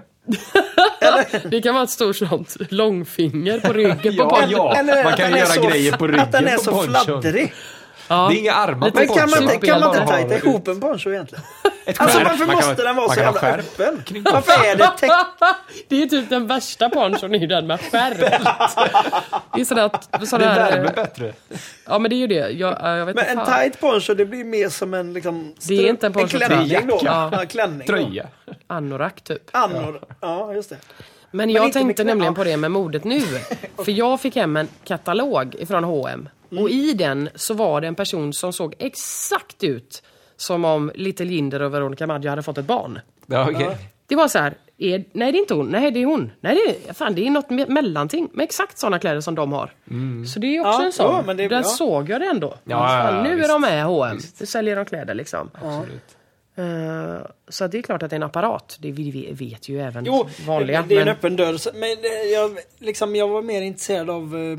Det kan vara ett stort sånt långfinger på ryggen på Ja, ponchon. ja. Man kan göra så- grejer på ryggen Att den är på så ponchon. fladdrig. Ja. Det är inga armar på Men kan man ponchon. inte, kan man inte tajta ihop en poncho egentligen? Ett Alltså varför Man måste den vara man så jävla öppen? Varför är det? Det är typ den värsta ponchon, är den med skärp. Det är sådär att... Det Sådär, värmer bättre. Ja men det är ju det. Jag, jag vet Men en tight poncho det blir mer som en liksom... Det är inte en poncho, En klänning då. Det jacka. Ja, klänning. då. Tröja. Anorak typ. Annor. Ja, just det. Men jag tänkte nämligen ja. på det med modet nu. För jag fick hem en katalog ifrån H&M Och i den så var det en person som såg exakt ut som om Little Jinder och Veronica Maggio hade fått ett barn. Ja, okej. Det var så här, är, nej det är inte hon, nej det är hon. Nej det är, fan, det är något me- mellanting med exakt sådana kläder som de har. Så det är också Ja, en sån. ja, men det- Där ja. såg jag det ändå. Ja, ja, Fan, ja, nu visst. är de med H&M. Nu säljer de kläder liksom. Absolut. Eh, så det är klart att det är en apparat. Det vi vi vet ju även Jo, vanliga. det är en men, öppen dörr. Men eh, jag, liksom, jag var mer intresserad av eh,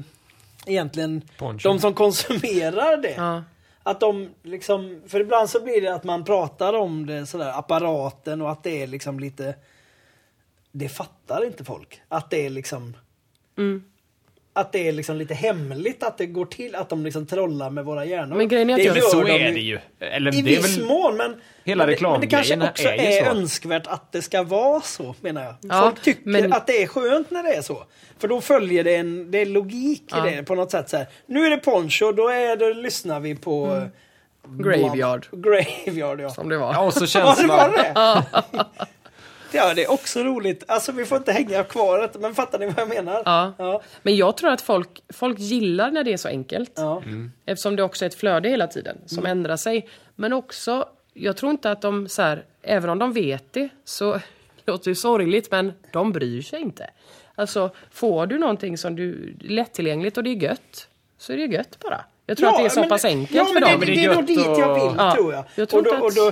egentligen Poncho. de som konsumerar det. ja. Att de liksom, för ibland så blir det att man pratar om det sådär, apparaten och att det är liksom lite Det fattar inte folk. Att det är liksom Mm. Att det är liksom lite hemligt att det går till, att de liksom trollar med våra hjärnor. Men grejen är att det gör Så de är det ju. Eller I det viss väl... mån, men, Hela men, det, men det kanske också är är, önskvärt att det ska vara så, menar jag. Ja, Folk tycker men- att det är skönt när det är så. För då följer det en det är logik Ja. i det på något sätt. Så här. Nu är det poncho, då är det, lyssnar vi på Mm. eh, Graveyard. Graveyard, ja. Som det var. Ja, och så Ja, det känslan... var det. Ja, det är också roligt. Alltså, vi får inte hänga kvar det, men fattar ni vad jag menar? Ja. Ja. Men jag tror att folk, folk gillar när det är så enkelt. Ja. Eftersom det också är ett flöde hela tiden som Mm. ändrar sig. Men också, jag tror inte att de så här, även om de vet det så det låter ju sorgligt men de bryr sig inte. Alltså får du någonting som du lättillgängligt och det är gött så är det gött bara. Jag tror att det är så men- pass enkelt ja, för men dem. Det, det är det är nog dit jag vill, Ja, tror jag. jag tror och då, inte och att- då,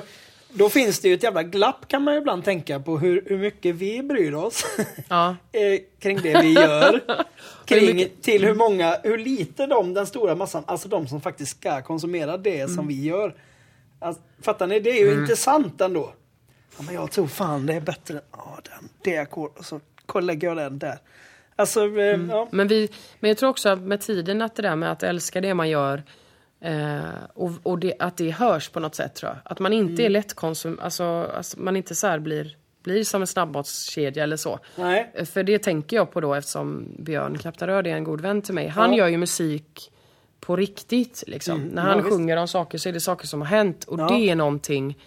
då finns det ju ett jävla glapp kan man ju ibland tänka på hur, hur mycket vi bryr oss Ja. eh, kring det vi gör. kring, till hur många, hur lite de, den stora massan, alltså de som faktiskt ska konsumera det Mm. som vi gör. Alltså, fattar ni? Det är ju intressant ändå. Ja, men jag tror fan det är bättre än ja, den, det ackordet och så lägger jag den där. Alltså, eh, Mm. ja. Men, vi, men jag tror också med tiden att det där med att älska det man gör eh, och, och det, att det hörs på något sätt tror jag. Att man inte är lättkonsum... Alltså, alltså man inte så blir, blir som en snabbmatskedja eller så. Nej. Eh, För det tänker jag på då eftersom Björn Kaptaröd är en god vän till mig. Han Ja. gör ju musik på riktigt. Liksom. När han ja, visst. sjunger om saker så är det saker som har hänt. Och Ja. det är någonting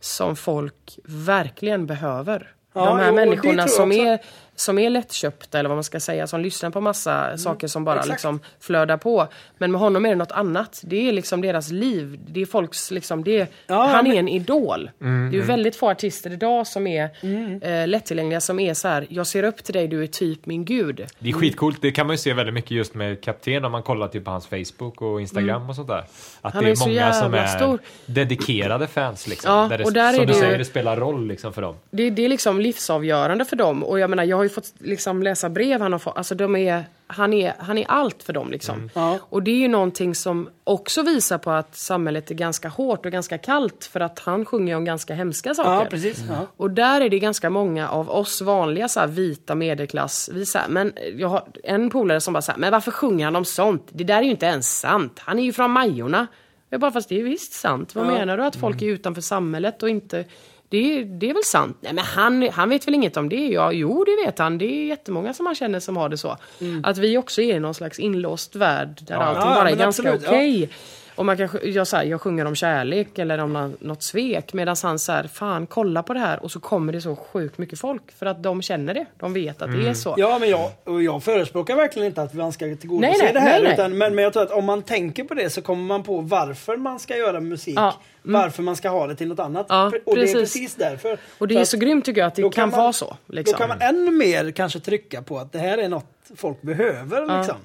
som folk verkligen behöver. Ja, De här jo, människorna som är som är lättköpta eller vad man ska säga, som lyssnar på massa saker som bara Mm. exakt. liksom flödar på. Men med honom är det något annat. Det är liksom deras liv. Det är folks, liksom, det är, Ja, han men- är en idol. Mm, Det är ju väldigt få artister idag som är Mm. eh, lättillgängliga, som är så här, jag ser upp till dig, du är typ min gud. Det är skitcoolt, det kan man ju se väldigt mycket just med Kapten om man kollar typ på hans Facebook och Instagram och sånt där. Att Han det är är så många som är stor. dedikerade fans liksom. Ja, där det, och där som är du det säger, det spelar roll liksom för dem. Det, det är liksom livsavgörande för dem. Och jag menar, jag ju fått liksom läsa brev han har fått. Alltså de är, han, är, han är allt för dem liksom. Ja. Och det är ju någonting som också visar på att samhället är ganska hårt och ganska kallt. För att han sjunger om ganska hemska saker. Ja, precis. Ja. Och där är det ganska många av oss vanliga så här, vita medelklass. Vi, så här, men jag har en polare som bara säger, men varför sjunger han om sånt? Det där är ju inte ens sant. Han är ju från Majorna. Jag bara, fast det är visst sant. Vad menar du? Att folk är utanför samhället och inte... Det är, det är väl sant? Nej men han, han vet väl inget om det? Ja, jo det vet han. Det är jättemånga som han känner som har det så. Att vi också är i någon slags inlåst värld där allting Ja, bara är ganska absolut, ja. Och man kanske, jag, så här, jag sjunger om kärlek eller om nå- något svek medan han säger fan kolla på det här och så kommer det så sjukt mycket folk för att de känner det. De vet att det är så. Ja, men jag, och jag förespråkar verkligen inte att man ska tillgodose Nej, nej, det här. nej, nej. Utan, men, men jag tror att om man tänker på det så kommer man på varför man ska göra musik. Ja, mm. Varför man ska ha det till något annat. Ja, och det är precis. precis därför. Och det är att så grymt tycker jag att det kan man- vara så. Liksom. Då kan man ännu mer kanske trycka på att det här är något folk behöver. Liksom.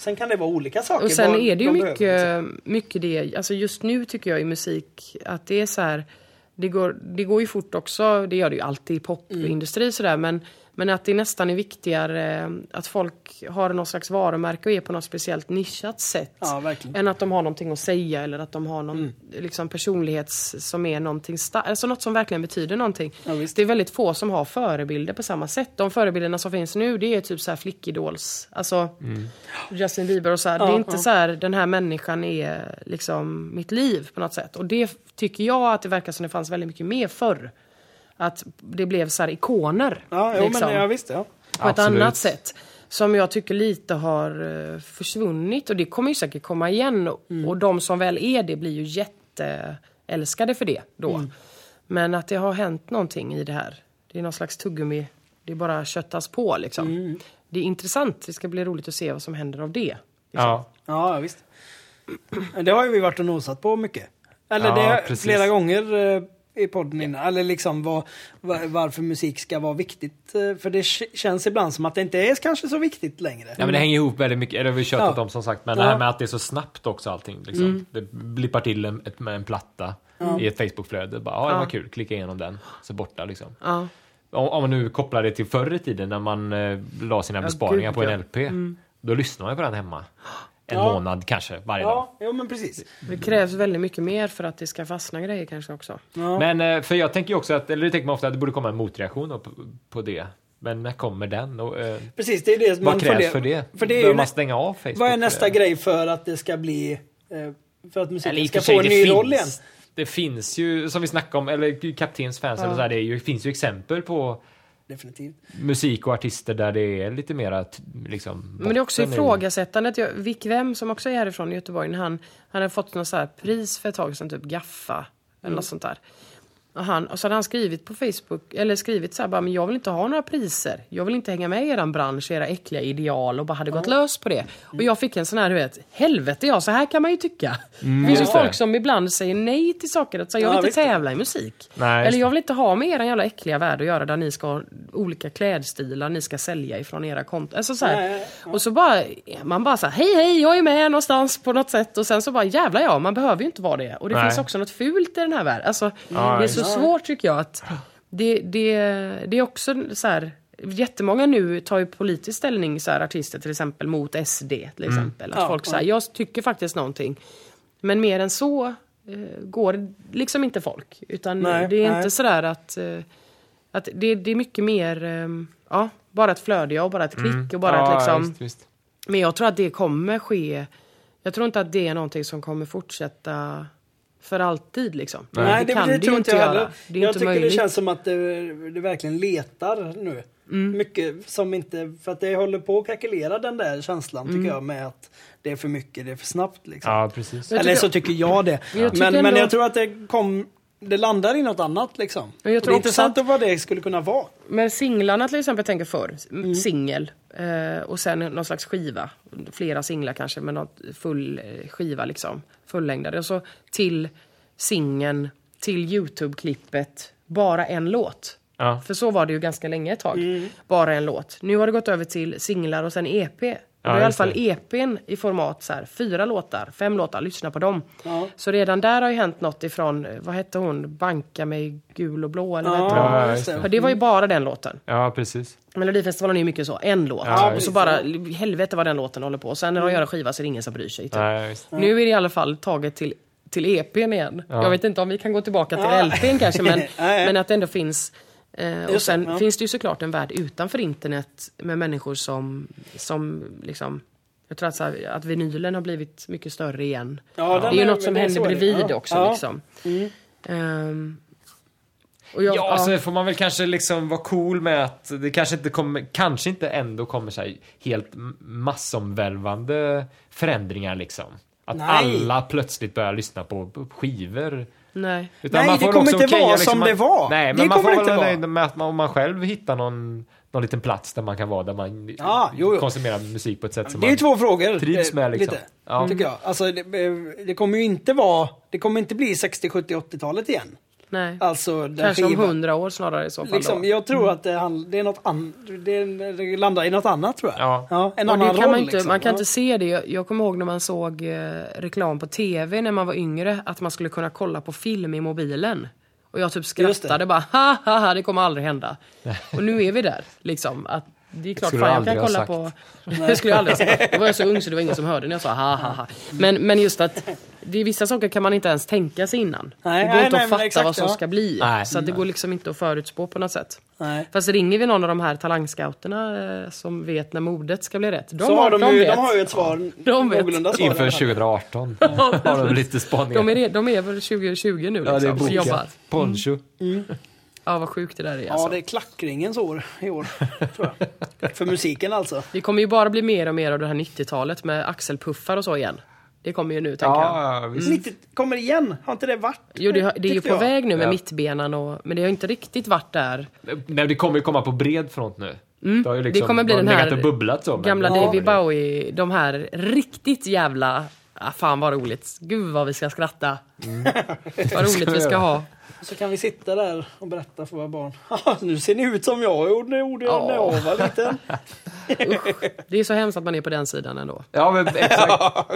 Sen kan det vara olika saker. Och sen är det ju de mycket, behöver, liksom. mycket det, alltså just nu tycker jag i musik att det är så här, det går, det går ju fort också, det gör det ju alltid i popindustri sådär, men, men att det nästan är viktigare att folk har någon slags varumärke och är på något speciellt nischat sätt. Ja, än att de har någonting att säga eller att de har någon liksom, personlighets som är någonting alltså något som verkligen betyder någonting. Ja, det är väldigt få som har förebilder på samma sätt. De förebilderna som finns nu det är typ så här flickidols, alltså Justin Bieber och så här. det är Ja, inte ja. så här, den här människan är liksom mitt liv på något sätt. Och det tycker jag att det verkar som det fanns väldigt mycket mer förr. Att det blev så här ikoner. Ja, jo, liksom men ja, visst. Ja. på ett Absolut. annat sätt. Som jag tycker lite har eh, försvunnit och det kommer ju säkert komma igen. Och de som väl är det blir ju jätteälskade för det då. Men att det har hänt någonting i det här. Det är någon slags tuggummi. Det bara köttas på liksom. Det är intressant. Det ska bli roligt att se vad som händer av det. Ja. Ja, visst. Det har ju vi varit och nosat på mycket. Eller Ja, det precis. flera gånger eh, i podden innan. Eller liksom vad, var, varför musik ska vara viktigt. eh, För det känns ibland som att det inte är kanske så viktigt längre. Ja men det hänger ihop väldigt mycket, det har vi tjatat Ja. om som sagt, men Ja. det här med att det är så snabbt också allting. Liksom. Det blippar till en, ett, med en platta i ett Facebookflöde. Bara, ja det var kul, klicka igenom den, så borta liksom. Ja. Om, om man nu kopplar det till förr i tiden när man eh, la sina besparingar gud, på en. LP. Då lyssnar man ju på den hemma. En Ja. månad kanske, varje dag. Ja, men precis. Det krävs väldigt mycket mer för att det ska fastna grejer kanske också. Ja. Men eh, för jag tänker ju också att, eller det tänker man ofta att det borde komma en motreaktion på, på det. Men när kommer den? Och, eh, Precis, det är det vad krävs för det? För det är Bör ju man stänga av Facebook? Vad är nästa grej för att det ska bli... eh, För att musiken Eller ska få en ny finns, roll igen? Det finns ju, som vi snackade om, eller kaptens fans, eller så här, det är ju, finns ju exempel på Definitivt. musik och artister där det är lite mera liksom... Men det är också i- ifrågasättandet. Jag- Vic Wem som också är härifrån i Göteborg, han, han hade fått något så här pris för ett tag sedan, typ Gaffa eller något sånt där. Och, han, och så hade han skrivit på Facebook, eller skrivit så här bara, men jag vill inte ha några priser. Jag vill inte hänga med i eran bransch, era äckliga ideal och bara hade gått lös på det. Och jag fick en sån här, du vet, helvete ja, så här kan man ju tycka. det finns ju det. folk som ibland säger nej till saker. Att säga, jag Ja, vill inte visst det. tävla i musik. Nej, eller jag vill inte ha med er jävla äckliga värld att göra där ni ska ha olika klädstilar ni ska sälja ifrån era konton. Alltså så. Nej, ja. Och så bara, man bara så här, hej hej, jag är med någonstans på något sätt. Och sen så bara, jävlar ja, man behöver ju inte vara det. Och det Nej. finns också något fult i den här världen. Alltså, Ja, det är så ja. svårt tycker jag att, det, det, det är också så här, Jättemånga nu tar ju politisk ställning, så här, artister till exempel, mot SD till exempel. Att Ja, folk säger, jag tycker faktiskt någonting. Men mer än så eh, går liksom inte folk. Utan Nej, det är nej. inte sådär att, eh, att det, det är mycket mer, eh, ja, bara ett flöde och bara ett klick och bara Mm. ja, ett liksom. Visst, visst. Men jag tror att det kommer ske. Jag tror inte att det är någonting som kommer fortsätta för alltid liksom. Nej, det, kan det det tror inte jag heller. Det är jag inte tycker möjligt. det känns som att det, det verkligen letar nu. Mm. Mycket som inte, för att det håller på att krackelera den där känslan Mm. tycker jag med att det är för mycket, det är för snabbt liksom. Ja, precis. Eller så tycker jag det. Jag tycker men, men ändå- jag tror att det kom, det landar i något annat liksom. Men jag Och tror det är intressant att- vad det skulle kunna vara. Men singlarna till exempel, jag tänker förr. Mm. Singel. Eh, och sen någon slags skiva. Flera singlar kanske, men något full eh, skiva liksom. Fullängdare. Och så till singeln, till Youtube-klippet, bara en låt. Ja. För så var det ju ganska länge ett tag. Mm. Bara en låt. Nu har det gått över till singlar och sen EP. Och Ja, det är i alla fall. EPn i format så här, fyra låtar, fem låtar, lyssna på dem. Ja. Så redan där har ju hänt något ifrån, eh, vad hette hon, Banka mig gul och blå eller vad? Ja, Ja, just just det. Ja, det var ju bara den låten. Ja, precis. Melodifestivalen är ju mycket så, en låt. Ja, och så bara, helvete vad den låten håller på. Och sen när de gör en skiva så är det ingen som bryr sig. Typ. Nu är det i alla fall taget till, till EPn igen. Ja. Jag vet inte om vi kan gå tillbaka till Ja. LPn kanske, men, men att det ändå finns. Eh, och sen ja. finns det ju såklart en värld utanför internet med människor som, som liksom jag tror att, så här, att vinylen har blivit mycket större igen. Ja, det är ju är- något som händer bredvid Ja. också. Ja. Liksom. Ehm, och jag, Ja, så får man väl kanske liksom vara cool med att det kanske inte kommer, kanske inte ändå kommer så här helt massomvälvande förändringar liksom. Att Nej. alla plötsligt börjar lyssna på på skivor. Nej. Utan Nej, man det kommer inte vara liksom som att- det var. Nej, Det men man kommer får inte vara nöjd med att man, om man själv hittar någon, någon liten plats där man kan vara, där man Ja, jo, jo. konsumerar musik på ett sätt som Det är ju man två frågor. trivs eh, med liksom. Lite, Ja. tycker jag. Alltså, det, eh, det kommer ju inte vara... Det kommer inte bli 60, 70, 80-talet igen. Nej. Alltså, Kanske om skivan- hundra år snarare i så fall. Liksom, då. jag tror att det, det är något an, det, det landar i något annat tror jag. Ja. en Och annan roll. man, inte, liksom. man kan ja. inte se det. Jag, kommer ihåg när man såg eh, reklam på tv när man var yngre. Att man skulle kunna kolla på film i mobilen. Och jag typ skrattade bara ha ha ha det kommer aldrig hända. Och nu är vi där liksom. Att det är klart, skulle fan, jag kan kolla på... Det skulle jag aldrig ha sagt. Då var jag så ung så det var ingen som hörde när jag sa ha ha ha. Men, men just att det är vissa saker kan man inte ens tänka sig innan. Nej, det går nej, inte nej, att fatta exakt, vad som ja. ska bli. Nej. Så att det går liksom inte att förutspå på något sätt. Nej. Fast ringer vi någon av de här talangscouterna eh, som vet när modet ska bli rätt. De, Så har de, ju, vet. de har ju ett svar. De vet. svar Inför fall. 2018 har de lite spaningar. De är, de är väl 2020 nu liksom, ja, det är jobbar. bokat. Poncho. Ja, vad sjukt det där är Ja, alltså. det är klackringens år i år. tror jag. För musiken alltså. Det kommer ju bara bli mer och mer av det här 90-talet med axelpuffar och så igen. Det kommer ju nu, tänker jag. Ja, visst. 90 kommer igen, har inte det varit? Jo, det, har- det är ju på jag. väg nu med Ja. mittbenan och, men det har inte riktigt varit där. Nej, det kommer ju komma på bred front nu. Det, har ju liksom det kommer bli den här bubblat så. Gamla det- David Bowie, de här riktigt jävla... Ah, fan vad roligt. Gud vad vi ska skratta. vad roligt vi ska ha. Så kan vi sitta där och berätta för våra barn. "Haha, nu ser ni ut som jag gjorde när jag gjorde när jag var liten. Det är så hemskt att man är på den sidan ändå. Ja, men exakt. Ja.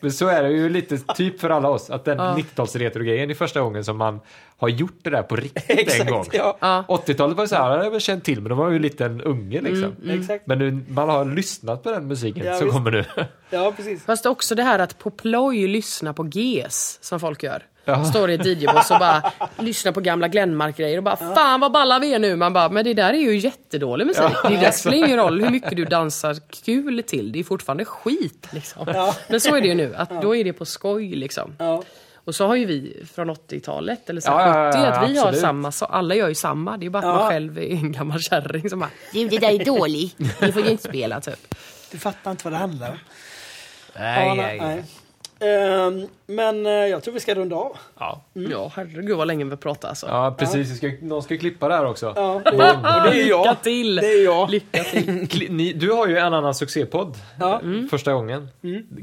Men så är det ju lite typ för alla oss. Att den 90-talsretro-grejen är första gången som man har gjort det där på riktigt en gång. Exakt, ja. Ja. 80-talet var så här, jag väl känt till, men då var jag ju lite en unge liksom. Exakt. Men nu man har lyssnat på den musiken Ja, visst. kommer nu. Ja, precis. Fast också det här att på ploj lyssna på GES som folk gör. Ja. Står i ett DJ-boss och bara lyssnar på gamla Glenmark-grejer och bara Fan vad balla vi är nu! Man bara, men det där är ju jättedålig musik. Ja, det där spelar ingen roll hur mycket du dansar kul till. Det är fortfarande skit liksom. Ja. Men så är det ju nu, att då är det på skoj liksom. Ja. Och så har ju vi från 80-talet, eller så Ja, ja, ja, 70, att vi har absolut. samma, så alla gör ju samma. Det är bara att Ja. man själv är en gammal kärring som bara Du det där är dålig, det får du inte spela typ. Du fattar inte vad det handlar om. Nej, Ja, nej. Ehm, men eh, jag tror vi ska runda av. Ja. Ja herregud vad länge vi pratar alltså. ja, precis. Ska, någon ska klippa det här också. Ja, det, och det är jag. Lycka till! Det är jag. Lycka till! Ni, du har ju en annan succépodd Ja. första gången.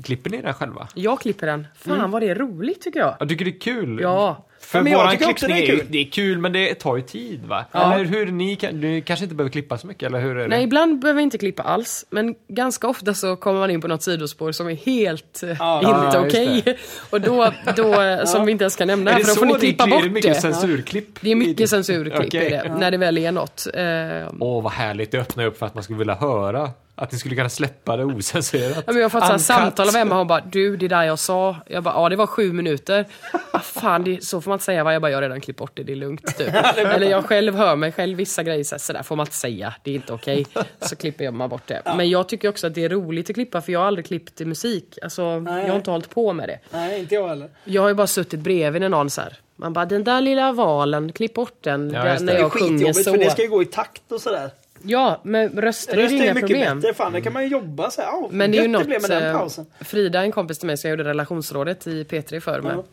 Klipper ni den själva? Jag klipper den. Fan vad det är roligt tycker jag. Jag tycker det är kul. Ja. För Ja, våran klippning det är är, kul. det är kul, men det tar ju tid va? Ja. Eller hur? Ni, ni kanske inte behöver klippa så mycket, eller hur är det? Nej, ibland behöver vi inte klippa alls. Men ganska ofta så kommer man in på något sidospår som är helt eh, Ja. inte Ja, okej. Och då, då eh, som vi inte ens kan nämna, är det för då får ni klippa är bort det? mycket det. censurklipp? Det är mycket censurklipp Okej. i det, när det väl är något. Eh, Åh, vad härligt. Det öppnar upp för att man skulle vilja höra. Att ni skulle kunna släppa det ocensurerat. Ja, men jag har fått så samtal av Emma, hon bara du det där jag sa, jag bara ja det var sju minuter. Ah, fan det, så får man inte säga va? Jag bara jag har redan klippt bort det, det är lugnt typ. Eller jag själv hör mig själv vissa grejer så, här, så där får man inte säga, det är inte okej. Så klipper jag man bort det. Men jag tycker också att det är roligt att klippa för jag har aldrig klippt i musik. Alltså jag har inte hållit på med det. Nej, inte jag heller. Jag har ju bara suttit bredvid när någon så här. Man bara den där lilla valen, klipp bort den Ja, där, just det. när Det är jag sjunger skitjobbigt så. för det ska ju gå i takt och sådär. Ja, men röster är Röst är ju inga mycket problem. bättre. Fan, det kan man ju jobba så här. Oh, Men det är ju något, med den eh, pausen. Frida, en kompis till mig som jag gjorde relationsrådet i P3 för med.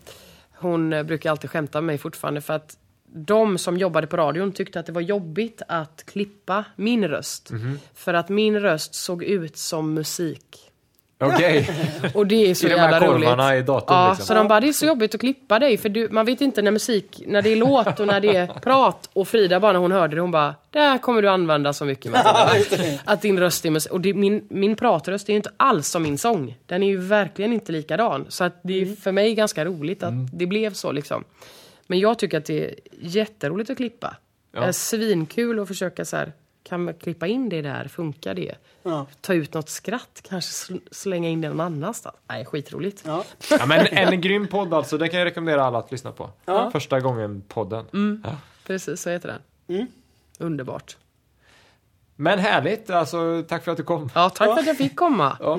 hon eh, brukar alltid skämta med mig fortfarande för att de som jobbade på radion tyckte att det var jobbigt att klippa min röst. Mhm. För att min röst såg ut som musik. Okej. Och det är så I de här jävla roligt. korvarna i datorn, Ja, liksom. så de bara, det är så jobbigt att klippa dig för du, man vet inte när musik, när det är låt och när det är prat. Och Frida bara när hon hörde det, hon bara, det här kommer du använda så mycket Matilda. Att din röst är musik. Och det, min, min pratröst är ju inte alls som min sång. Den är ju verkligen inte likadan. Så att det är för mig ganska roligt att Mm. det blev så liksom. Men jag tycker att det är jätteroligt att klippa. Det är svinkul att försöka så här, kan man klippa in det där? Funkar det? Ja. Ta ut något skratt, kanske sl- slänga in det någon annanstans. Nej, skitroligt. Ja. Ja, men en grym podd alltså, den kan jag rekommendera alla att lyssna på. Första gången podden. Mm. Ja. Precis, så heter den. Mm. Underbart. Men härligt, alltså tack för att du kom. Ja, tack för att jag fick komma. Ja.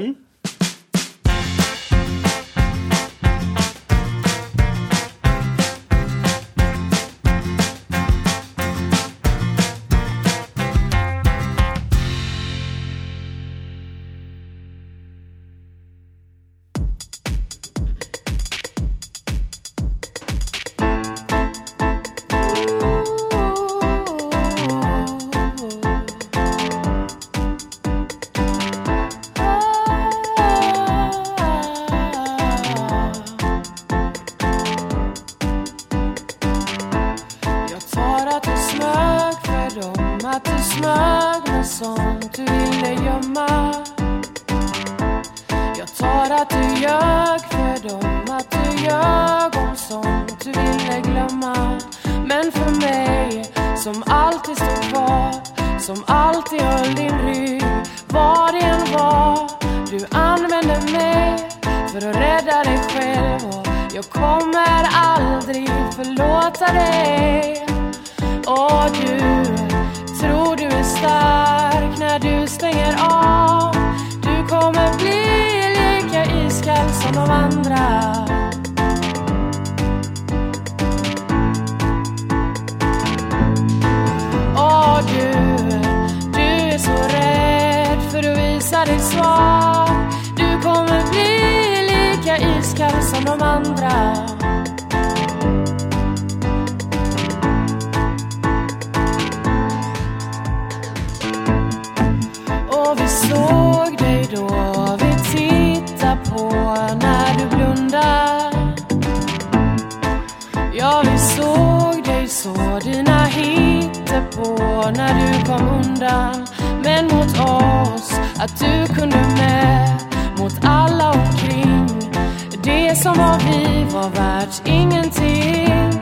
Ingenting.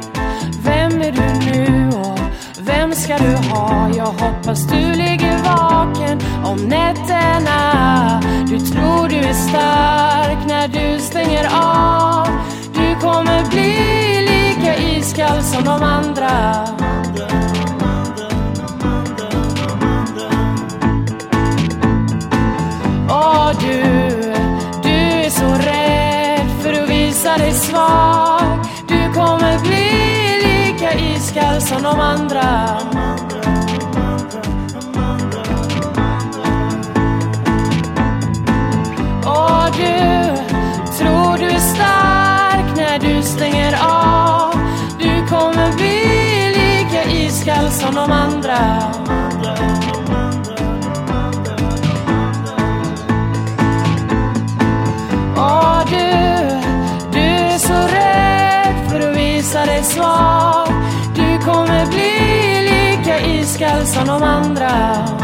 Vem är du nu och vem ska du ha? Jag hoppas du ligger vaken om nätterna. Du tror du är stark när du stänger av. Du kommer bli lika iskall som de andra. Åh du, du är så rädd för att visa dig svag. Sono som de andra. Du, tror du är stark när du stänger av? Du kommer bli lika iskall som de andra. Iskall som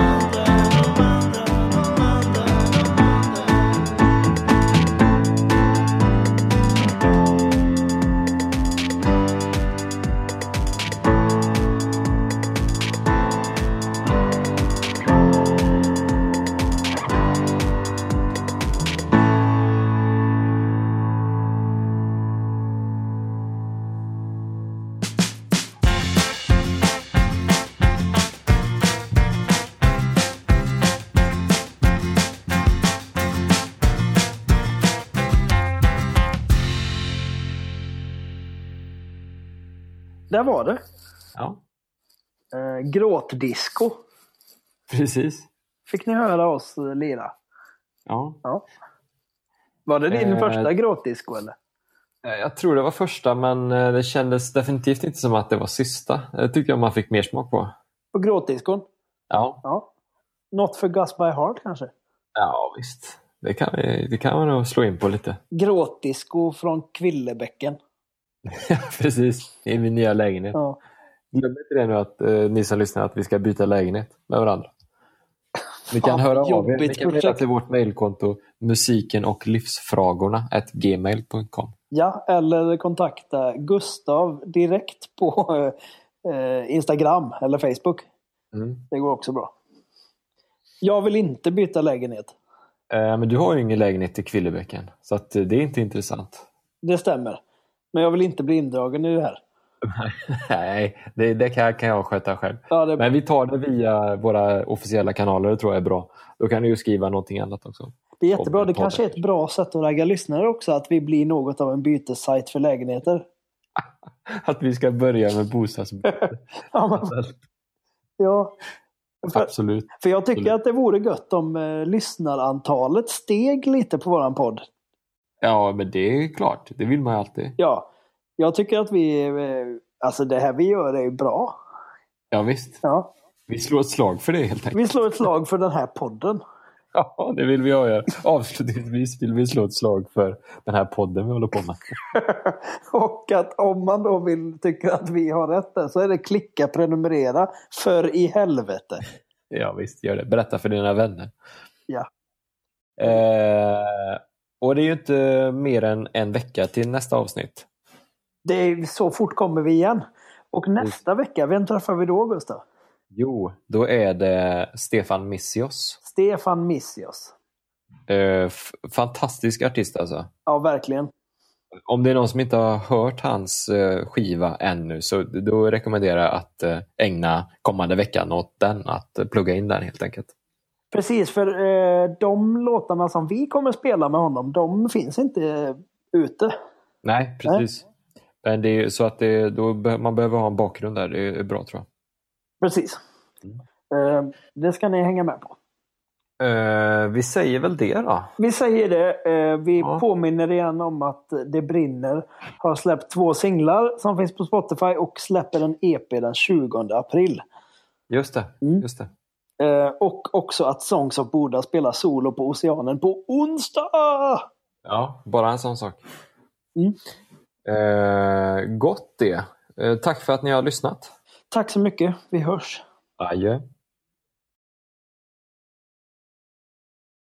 Där var det. Ja, Eh, gråtdisco. precis. Fick ni höra oss eh, lira? Ja. Ja. Var det din Eh, första gråtdisco eller? Jag tror det var första men eh, det kändes definitivt inte som att det var sista. Det tycker jag man fick mer smak på. På gråtdiskon? Ja, Ja. Not for Gus by Heart kanske? ja visst. Det kan, vi, det kan man nog slå in på lite. Gråtdisco från Kvillebäcken. Ja, precis. I min nya lägenhet. Ja. Glöm inte det nu att eh, ni som lyssnar att vi ska byta lägenhet med varandra. Ni kan höra av er. Ni kan mejla till vårt mejlkonto musiken och livsfragorna gmail.com. ja, eller kontakta Gustav direkt på eh, Instagram eller Facebook. Mm. Det går också bra. Jag vill inte byta lägenhet. Eh, men du har ju ingen lägenhet i Kvillebäcken så eh, det är inte intressant. Det stämmer. Men jag vill inte bli indragen i det här. Nej, det, det kan, kan jag sköta själv. Ja, det, Men vi tar det via våra officiella kanaler, det tror jag är bra. Då kan du ju skriva någonting annat också. det är jättebra. Det kanske är ett bra sätt att ragga lyssnare också. Att vi blir något av en bytessajt för lägenheter. Att vi ska börja med bostadsbyte. Ja, men, ja. För, Absolut. för jag tycker Absolut. att det vore gött om eh, lyssnarantalet steg lite på våran podd. Ja, men det är klart. Det vill man ju alltid. Ja, jag tycker att vi... eh, Alltså det här vi gör är ju bra. Ja, visst. Ja. Vi slår ett slag för det helt enkelt. Vi slår ett slag för den här podden. Ja, det vill vi göra. Avslutningsvis vill vi slå ett slag för den här podden vi håller på med. Och att om man då vill tycka att vi har rätt där, så är det klicka prenumerera för i helvete. Ja, visst. Gör det. Berätta för dina vänner. Ja. Eh, och det är ju inte mer än en vecka till nästa avsnitt. Det är så fort kommer vi igen. Och nästa vecka, vem träffar vi då Gustav? Jo, då är det Stefan Missios. Stefan Missios. Eh, fantastisk artist alltså. Ja, verkligen. Om det är någon som inte har hört hans eh, skiva ännu så då rekommenderar jag att eh, ägna kommande veckan åt den, att eh, plugga in den helt enkelt. Precis, för eh, de låtarna som vi kommer spela med honom, de finns inte eh, ute. Nej, precis. Men det är så att det, då man behöver ha en bakgrund där, det är bra tror jag. Precis. Eh, det ska ni hänga med på. Eh, vi säger väl det då. Vi säger det. Eh, vi Ja. påminner igen om att Det brinner har släppt två singlar som finns på Spotify och släpper en EP den 20 april. Just det. Mm. Just det. Eh, och också att Songs of Buddha spelar solo på Oceanen på onsdag! Ja, bara en sån sak. Mm. Eh, gott det. Eh, tack för att ni har lyssnat. Tack så mycket. Vi hörs. Adjö.